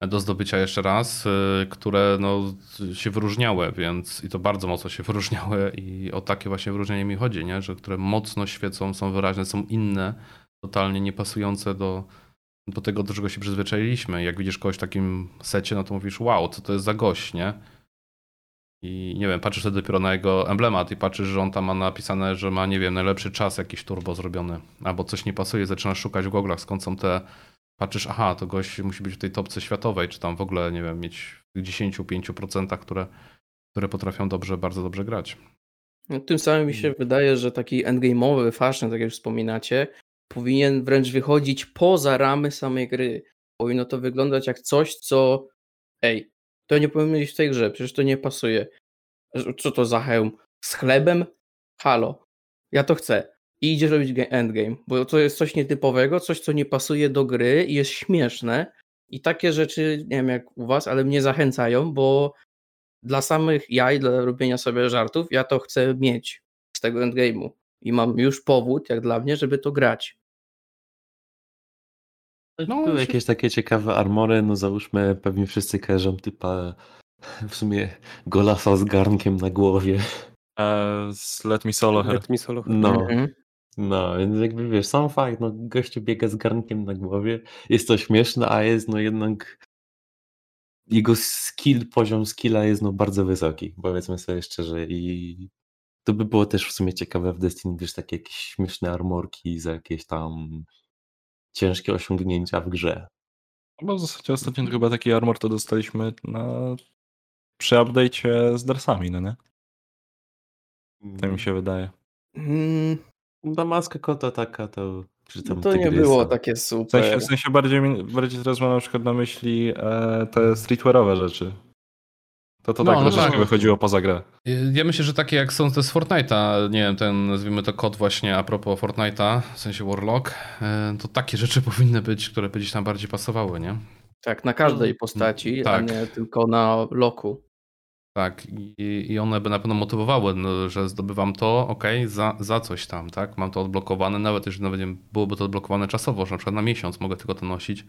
do zdobycia jeszcze raz, e, które no, się wyróżniały, więc i to bardzo mocno się (laughs) wyróżniały i o takie właśnie wyróżnienie mi chodzi, nie? że które mocno świecą, są wyraźne, są inne, totalnie niepasujące do, do tego, do czego się przyzwyczailiśmy. Jak widzisz kogoś w takim secie, no to mówisz, wow, co to jest za gość, nie? I nie wiem, patrzysz wtedy dopiero na jego emblemat i patrzysz, że on tam ma napisane, że ma, nie wiem, najlepszy czas jakiś turbo zrobiony. Albo coś nie pasuje, zaczynasz szukać w goglach, skąd są te... Patrzysz, aha, to gość musi być w tej topce światowej, czy tam w ogóle, nie wiem, mieć w tych 10-5%, które, które potrafią dobrze, bardzo dobrze grać. No, tym samym mi się wydaje, że taki endgame'owy fashion, tak jak już wspominacie, powinien wręcz wychodzić poza ramy samej gry. Powinno to wyglądać jak coś, co ej, to nie powinno być w tej grze, przecież to nie pasuje. Co to za hełm? Z chlebem? Halo, ja to chcę. I idziesz robić endgame, bo to jest coś nietypowego, coś, co nie pasuje do gry i jest śmieszne. I takie rzeczy, nie wiem jak u was, ale mnie zachęcają, bo dla samych jaj, dla robienia sobie żartów, ja to chcę mieć z tego endgame'u. I mam już powód, jak dla mnie, żeby to grać. No, Były się- jakieś takie ciekawe armory, no załóżmy, pewnie wszyscy kojarzą typa w sumie golasa z garnkiem na głowie. Z Let Me Solo Her. Let me solo. No, Mhm. No, więc jakby wiesz, sam fakt, no gościu biega z garnkiem na głowie, jest to śmieszne, a jest no jednak jego skill, poziom skilla jest no bardzo wysoki, powiedzmy sobie szczerze i to by było też w sumie ciekawe w Destiny, wiesz, takie jakieś śmieszne armorki za jakieś tam ciężkie osiągnięcia w grze. No Bo w zasadzie ostatnio to chyba taki armor to dostaliśmy na przy update'cie z Darsami, no nie? Tak mi się wydaje. Mm, Ta maska kota taka, to przy no tym to nie było takie W super. sensie, w sensie bardziej, bardziej teraz mam na przykład na myśli e, te streetwearowe rzeczy. To to No, tak no troszeczkę tak. wychodziło poza grę. Ja myślę, że takie jak są te z Fortnite'a, nie wiem, ten nazwijmy to kod właśnie a propos Fortnite'a, w sensie Warlock, e, to takie rzeczy (laughs) powinny być, które by gdzieś tam bardziej pasowały, nie? Tak, na każdej postaci, a tak. nie tylko na loku. Tak, i, i one by na pewno motywowały, no, że zdobywam to, okej, za, za coś tam, tak? Mam to odblokowane, nawet jeżeli nawet nie byłoby to odblokowane czasowo, że na przykład na miesiąc mogę tylko to nosić,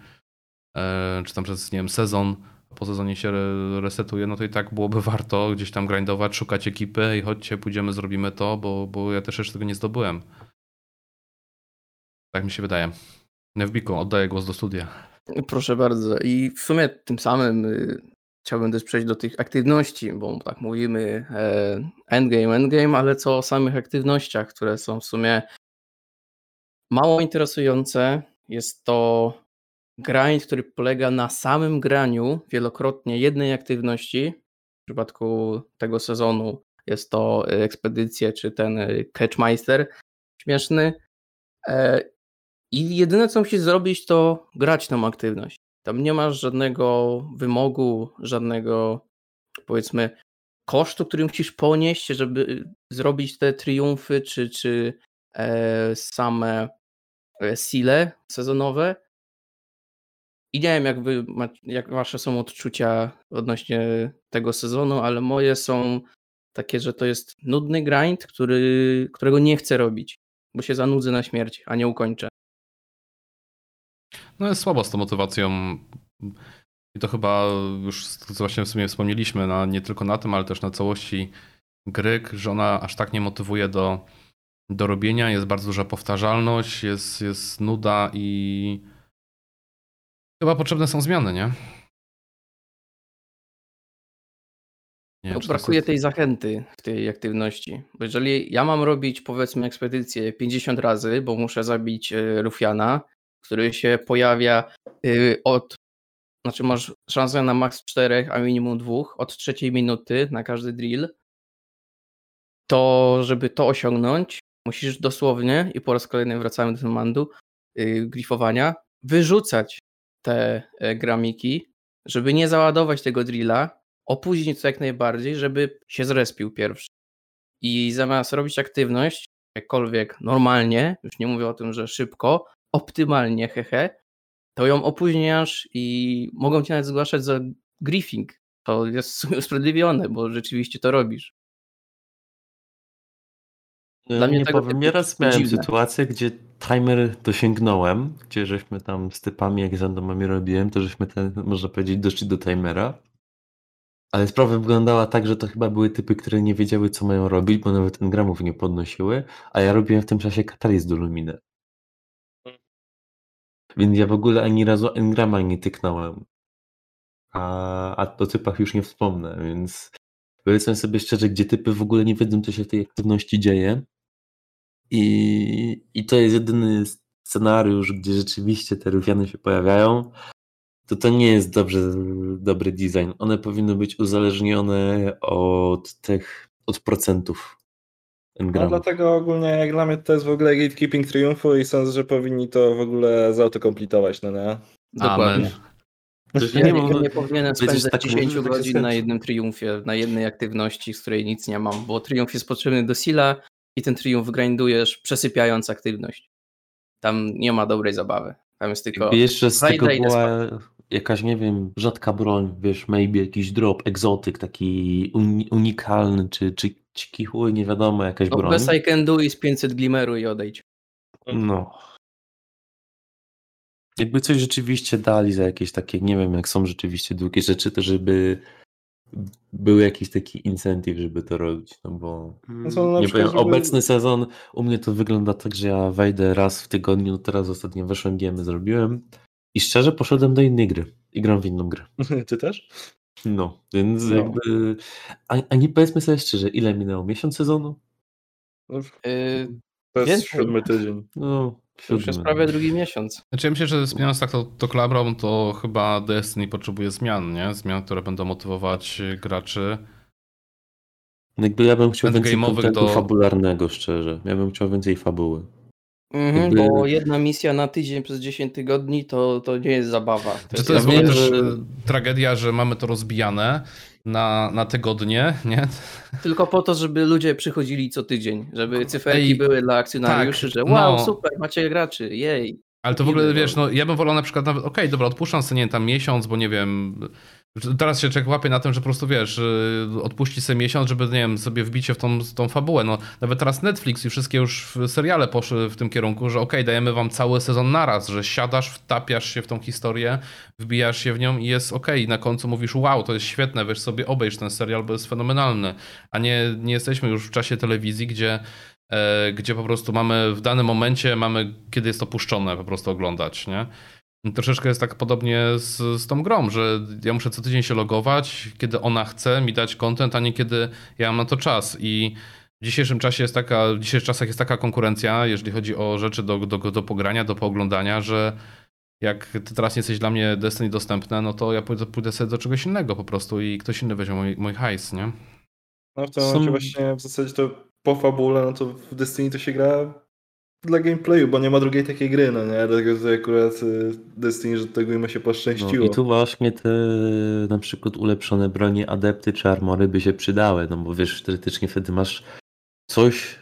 e, czy tam przez, nie wiem, sezon, po sezonie się re- resetuje, no to i tak byłoby warto gdzieś tam grindować, szukać ekipy i chodźcie, pójdziemy, zrobimy to, bo, bo ja też jeszcze tego nie zdobyłem. Tak mi się wydaje. Nevbiku, oddaję głos do studia. Proszę bardzo. I w sumie tym samym y, chciałbym też przejść do tych aktywności, bo tak mówimy e, endgame, endgame, ale co o samych aktywnościach, które są w sumie mało interesujące. Jest to grind, który polega na samym graniu wielokrotnie jednej aktywności. W przypadku tego sezonu jest to ekspedycje czy ten y, Catchmeister śmieszny. E, I jedyne co musisz zrobić to grać tą aktywność. Tam nie masz żadnego wymogu, żadnego powiedzmy kosztu, który musisz ponieść, żeby zrobić te triumfy czy, czy e, same e, sile sezonowe. I nie wiem, jak, wy, jak wasze są odczucia odnośnie tego sezonu, ale moje są takie, że to jest nudny grind, który, którego nie chcę robić, bo się zanudzę na śmierć, a nie ukończę. No jest słabo z tą motywacją. I to chyba już, co właśnie w sumie wspomnieliśmy, na, nie tylko na tym, ale też na całości gry, że ona aż tak nie motywuje do, do robienia. Jest bardzo duża powtarzalność, jest, jest nuda i chyba potrzebne są zmiany, nie? nie no, brakuje jest... tej zachęty w tej aktywności. Bo jeżeli ja mam robić powiedzmy ekspedycję 50 razy, bo muszę zabić e, Rufiana, który się pojawia y, od znaczy masz szansę na maks 4, a minimum 2 od trzeciej minuty na każdy drill, to żeby to osiągnąć, musisz dosłownie, i po raz kolejny wracamy do tematu yy, grifowania, wyrzucać te e, gramiki, żeby nie załadować tego drilla, opóźnić to jak najbardziej, żeby się zrespił pierwszy. I zamiast robić aktywność, jakkolwiek normalnie, już nie mówię o tym, że szybko, optymalnie, hehe, to ją opóźniasz i mogą cię nawet zgłaszać za griefing. To jest usprawiedliwione, bo rzeczywiście to robisz. Dla mnie nie powiem, nieraz miałem dziwne. sytuację, gdzie timer dosięgnąłem, gdzie żeśmy tam z typami, jak z randomami robiłem, to żeśmy ten, można powiedzieć, doszli do timera. Ale sprawa wyglądała tak, że to chyba były typy, które nie wiedziały, co mają robić, bo nawet ten gramów nie podnosiły, a ja robiłem w tym czasie kataliz do luminę. Więc ja w ogóle ani razu engrama nie tyknąłem. A, a o typach już nie wspomnę, więc powiedzmy sobie szczerze, gdzie typy w ogóle nie wiedzą, co się w tej aktywności dzieje. I, i to jest jedyny scenariusz, gdzie rzeczywiście te rufiany się pojawiają, to to nie jest dobrze, dobry design. One powinny być uzależnione od tych, od procentów. No dlatego ogólnie jak dla mnie to jest w ogóle gatekeeping triumfu i sądzę, że powinni to w ogóle zautokompletować, no nie? Dokładnie. Ja nie, nie, nie powinienem spędzać 10 godzin na jednym triumfie, na jednej aktywności, z której nic nie mam, bo triumf jest potrzebny do sila i ten triumf grindujesz przesypiając aktywność. Tam nie ma dobrej zabawy. Tam jest tylko. Jakby jeszcze z tego była jakaś, nie wiem, rzadka broń, wiesz, maybe jakiś drop, egzotyk taki unikalny, czy, czy Ciki chuj, nie wiadomo, jakaś no, broń. Bez I can do i z 500 glimeru i odejdź. No. Jakby coś rzeczywiście dali za jakieś takie, nie wiem, jak są rzeczywiście długie rzeczy, to żeby był jakiś taki incentyw, żeby to robić, no bo no nie wiem, żeby... obecny sezon u mnie to wygląda tak, że ja wejdę raz w tygodniu, no teraz ostatnio weszłem giemy, zrobiłem i szczerze poszedłem do innej gry i gram w inną grę. (laughs) Ty też? No, więc no. jakby. A, a nie powiedzmy sobie szczerze, ile minęło? Miesiąc sezonu? No, yy, to jest więcej. siódmy tydzień. No, siódmy. Już jest prawie drugi miesiąc. Znaczy ja myślę, że zmieniając tak to, to klabrą, to chyba Destiny potrzebuje zmian, nie? Zmian, które będą motywować graczy. Jakby ja bym chciał więcej do... fabularnego, szczerze. Ja bym chciał więcej fabuły. Mhm, Jakby... Bo jedna misja na tydzień przez 10 tygodni to, to nie jest zabawa. To, jest, to jest ja też że... tragedia, że mamy to rozbijane na, na tygodnie, nie? Tylko po to, żeby ludzie przychodzili co tydzień, żeby cyferki Ej, były dla akcjonariuszy, tak, że wow, no. super, macie graczy, jej. Ale to w ogóle, wiesz, no. ja bym wolał na przykład nawet, okej, okay, dobra, odpuszczam sobie, nie wiem, tam miesiąc, bo nie wiem, teraz się człowiek łapie na tym, że po prostu, wiesz, y, odpuści sobie miesiąc, żeby, nie wiem, sobie wbić się w tą, tą fabułę, no. Nawet teraz Netflix i wszystkie już seriale poszły w tym kierunku, że okej, okay, dajemy wam cały sezon naraz, że siadasz, wtapiasz się w tą historię, wbijasz się w nią i jest okej, okay. na końcu mówisz, wow, to jest świetne, wiesz sobie, obejrz ten serial, bo jest fenomenalny, a nie, nie jesteśmy już w czasie telewizji, gdzie gdzie po prostu mamy w danym momencie, mamy kiedy jest to puszczone po prostu oglądać, nie? Troszeczkę jest tak podobnie z, z tą grą, że ja muszę co tydzień się logować, kiedy ona chce mi dać content, a nie kiedy ja mam na to czas. I w dzisiejszym czasie jest taka, w dzisiejszych czasach jest taka konkurencja, jeżeli chodzi o rzeczy do, do, do pogrania, do pooglądania, że jak ty teraz nie jesteś dla mnie Destiny dostępne, no to ja pójdę, pójdę sobie do czegoś innego po prostu i ktoś inny weźmie mój, mój hajs, nie? No w tym momencie właśnie w zasadzie to po fabule, no to w Destiny to się gra dla gameplayu, bo nie ma drugiej takiej gry, no nie? Dlatego tutaj akurat y, Destiny, że tego im się poszczęściło. No I tu właśnie te na przykład ulepszone bronie, adepty czy armory by się przydały, no bo wiesz, teoretycznie wtedy masz coś,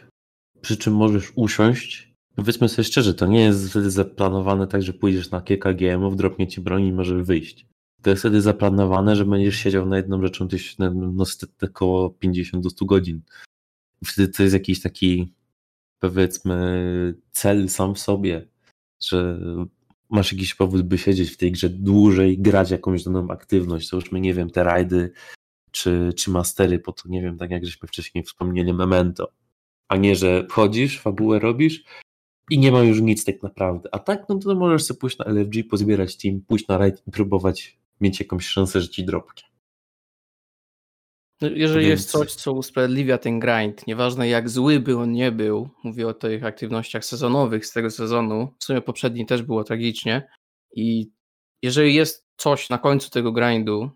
przy czym możesz usiąść, Powiedzmy sobie szczerze, to nie jest wtedy zaplanowane tak, że pójdziesz na kilka GM-ów, dropnie ci broń i możesz wyjść. To jest wtedy zaplanowane, że będziesz siedział na jedną rzeczą tyś, no, no, około 50 do 100 godzin. Wtedy to jest jakiś taki, powiedzmy, cel sam w sobie, że masz jakiś powód, by siedzieć w tej grze dłużej, grać jakąś daną aktywność. To już my, nie wiem, te rajdy czy, czy mastery, po to, nie wiem, tak jak żeśmy wcześniej wspomnieli, memento. A nie, że wchodzisz, fabułę robisz i nie ma już nic tak naprawdę. A tak, no to możesz sobie pójść na LFG, pozbierać team, pójść na raid i próbować mieć jakąś szansę, że ci dropnie. No, jeżeli Więc... jest coś, co usprawiedliwia ten grind, nieważne jak zły by on nie był, mówię o tych aktywnościach sezonowych z tego sezonu, w sumie poprzedni też było tragicznie i jeżeli jest coś na końcu tego grindu,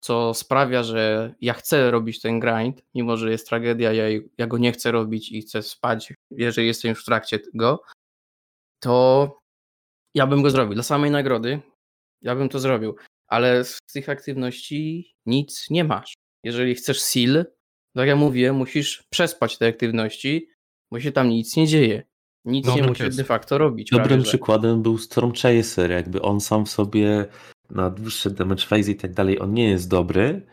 co sprawia, że ja chcę robić ten grind, mimo że jest tragedia, ja, ja go nie chcę robić i chcę spać, jeżeli jestem już w trakcie tego, to ja bym go zrobił. Dla samej nagrody ja bym to zrobił, ale z tych aktywności nic nie masz. Jeżeli chcesz seal, tak jak mówię, musisz przespać te aktywności, bo się tam nic nie dzieje. Nic no, nie musisz de facto robić. Dobrym prawie, przykładem był Storm Chaser, jakby on sam w sobie na dłuższe damage phase i tak dalej, on nie jest dobry,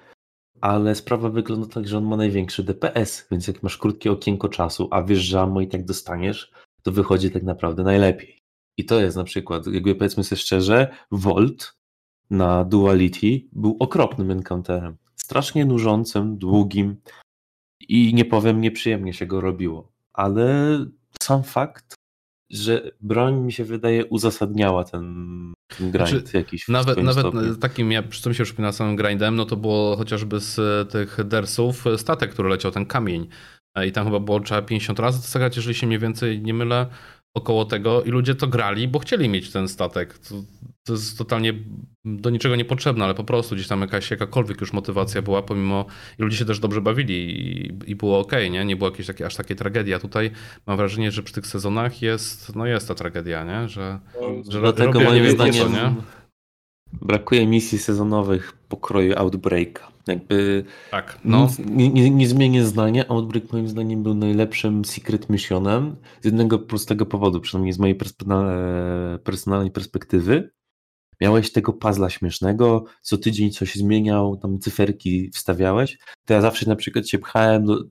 ale sprawa wygląda tak, że on ma największy DPS, więc jak masz krótkie okienko czasu, a wiesz, że ammo i tak dostaniesz, to wychodzi tak naprawdę najlepiej. I to jest na przykład, jakby powiedzmy sobie szczerze, Volt na Duality był okropnym encounterem. Strasznie nużącym, długim i nie powiem, nieprzyjemnie się go robiło. Ale sam fakt, że broń mi się wydaje uzasadniała ten, grind znaczy, jakiś. Nawet, nawet takim, ja, co mi się przypomina samym grindem, no to było chociażby z tych dersów statek, który leciał, ten kamień. I tam chyba było trzeba 50 razy to zagrać, jeżeli się mniej więcej nie mylę około tego i ludzie to grali, bo chcieli mieć ten statek. To, to jest totalnie do niczego niepotrzebne, ale po prostu gdzieś tam jakaś jakakolwiek już motywacja była, pomimo i ludzie się też dobrze bawili i, i było ok, nie? Nie było jakieś takie, aż takiej tragedii. A tutaj mam wrażenie, że przy tych sezonach jest, no jest ta tragedia, nie? Że, że Dlatego moim zdaniem nie? brakuje misji sezonowych pokroju Outbreaka. Jakby tak, no. nie, nie, nie zmienię zdania. Outbreak moim zdaniem był najlepszym secret missionem z jednego prostego powodu, przynajmniej z mojej personalnej perspektywy. Miałeś tego puzzla śmiesznego, co tydzień coś zmieniał, tam cyferki wstawiałeś. To ja zawsze na przykład się pchałem do...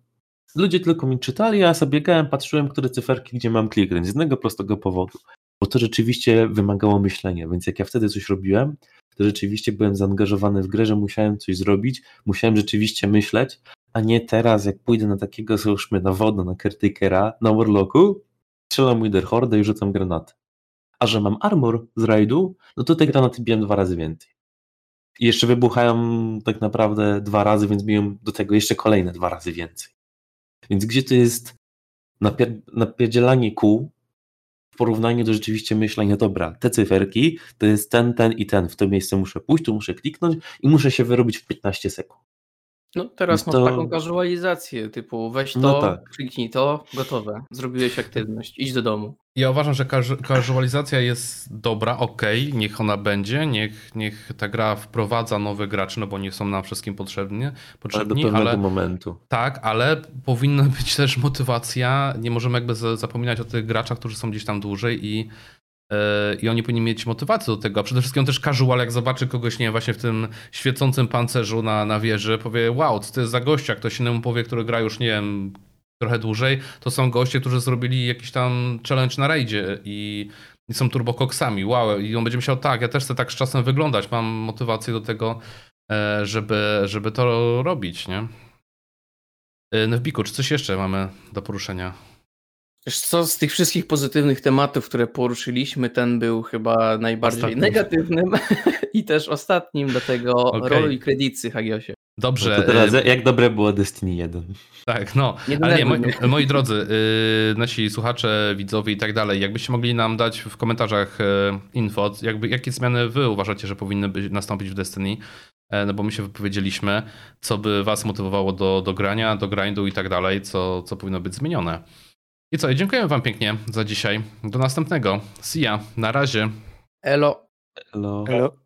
Ludzie tylko mi czytali, a ja sobie biegałem, patrzyłem, które cyferki, gdzie mam kliknąć. Z jednego prostego powodu. Bo to rzeczywiście wymagało myślenia, więc jak ja wtedy coś robiłem, to rzeczywiście byłem zaangażowany w grę, że musiałem coś zrobić, musiałem rzeczywiście myśleć, a nie teraz, jak pójdę na takiego, załóżmy, na wodę, na Cartakera, na Warlocku, strzelam Wither Horde i rzucam granaty. A że mam armor z rajdu, no to te granaty biłem dwa razy więcej. I jeszcze wybuchają tak naprawdę dwa razy, więc biją do tego jeszcze kolejne dwa razy więcej. Więc gdzie to jest napier napierdzielanie kół, w porównaniu do rzeczywiście myślenia, dobra, te cyferki to jest ten, ten i ten, w to miejsce muszę pójść, tu muszę kliknąć i muszę się wyrobić w 15 sekund. No teraz Więc masz to... taką casualizację, typu weź no to, no tak. kliknij to, gotowe, zrobiłeś aktywność, idź do domu. Ja uważam, że casualizacja jest dobra, ok, niech ona będzie, niech, niech ta gra wprowadza nowych graczy, no bo nie są nam wszystkim potrzebni, potrzebni ale do pewnego ale, momentu. Tak, ale powinna (laughs) być też motywacja, nie możemy jakby zapominać o tych graczach, którzy są gdzieś tam dłużej i i oni powinni mieć motywację do tego, a przede wszystkim też casual, jak zobaczy kogoś, nie właśnie w tym świecącym pancerzu na, na wieży, powie, wow, co to jest za gościa, ktoś innemu powie, który gra już, nie wiem, trochę dłużej, to są goście, którzy zrobili jakiś tam challenge na rajdzie i, i są turbokoksami, wow, i on będzie myślał, tak, ja też chcę tak z czasem wyglądać, mam motywację do tego, e, żeby, żeby to robić, nie? E, Newbiku, czy coś jeszcze mamy do poruszenia? Wiesz co, z tych wszystkich pozytywnych tematów, które poruszyliśmy, ten był chyba najbardziej ostatnim. negatywnym (laughs) i też ostatnim, dlatego okay. rolu i kredycy Hagiosie. Dobrze. No to teraz jak dobre było Destiny 1. Tak, no. Nie Ale nie, moi, moi drodzy, yy, nasi słuchacze, widzowie i tak dalej, jakbyście mogli nam dać w komentarzach yy, info, jakby, jakie zmiany wy uważacie, że powinny być, nastąpić w Destiny, yy, no bo my się wypowiedzieliśmy, co by was motywowało do, do grania, do grindu i tak dalej, co, co powinno być zmienione. I co, dziękuję wam pięknie za dzisiaj. Do następnego. See ya. Na razie. Elo. Elo. Elo.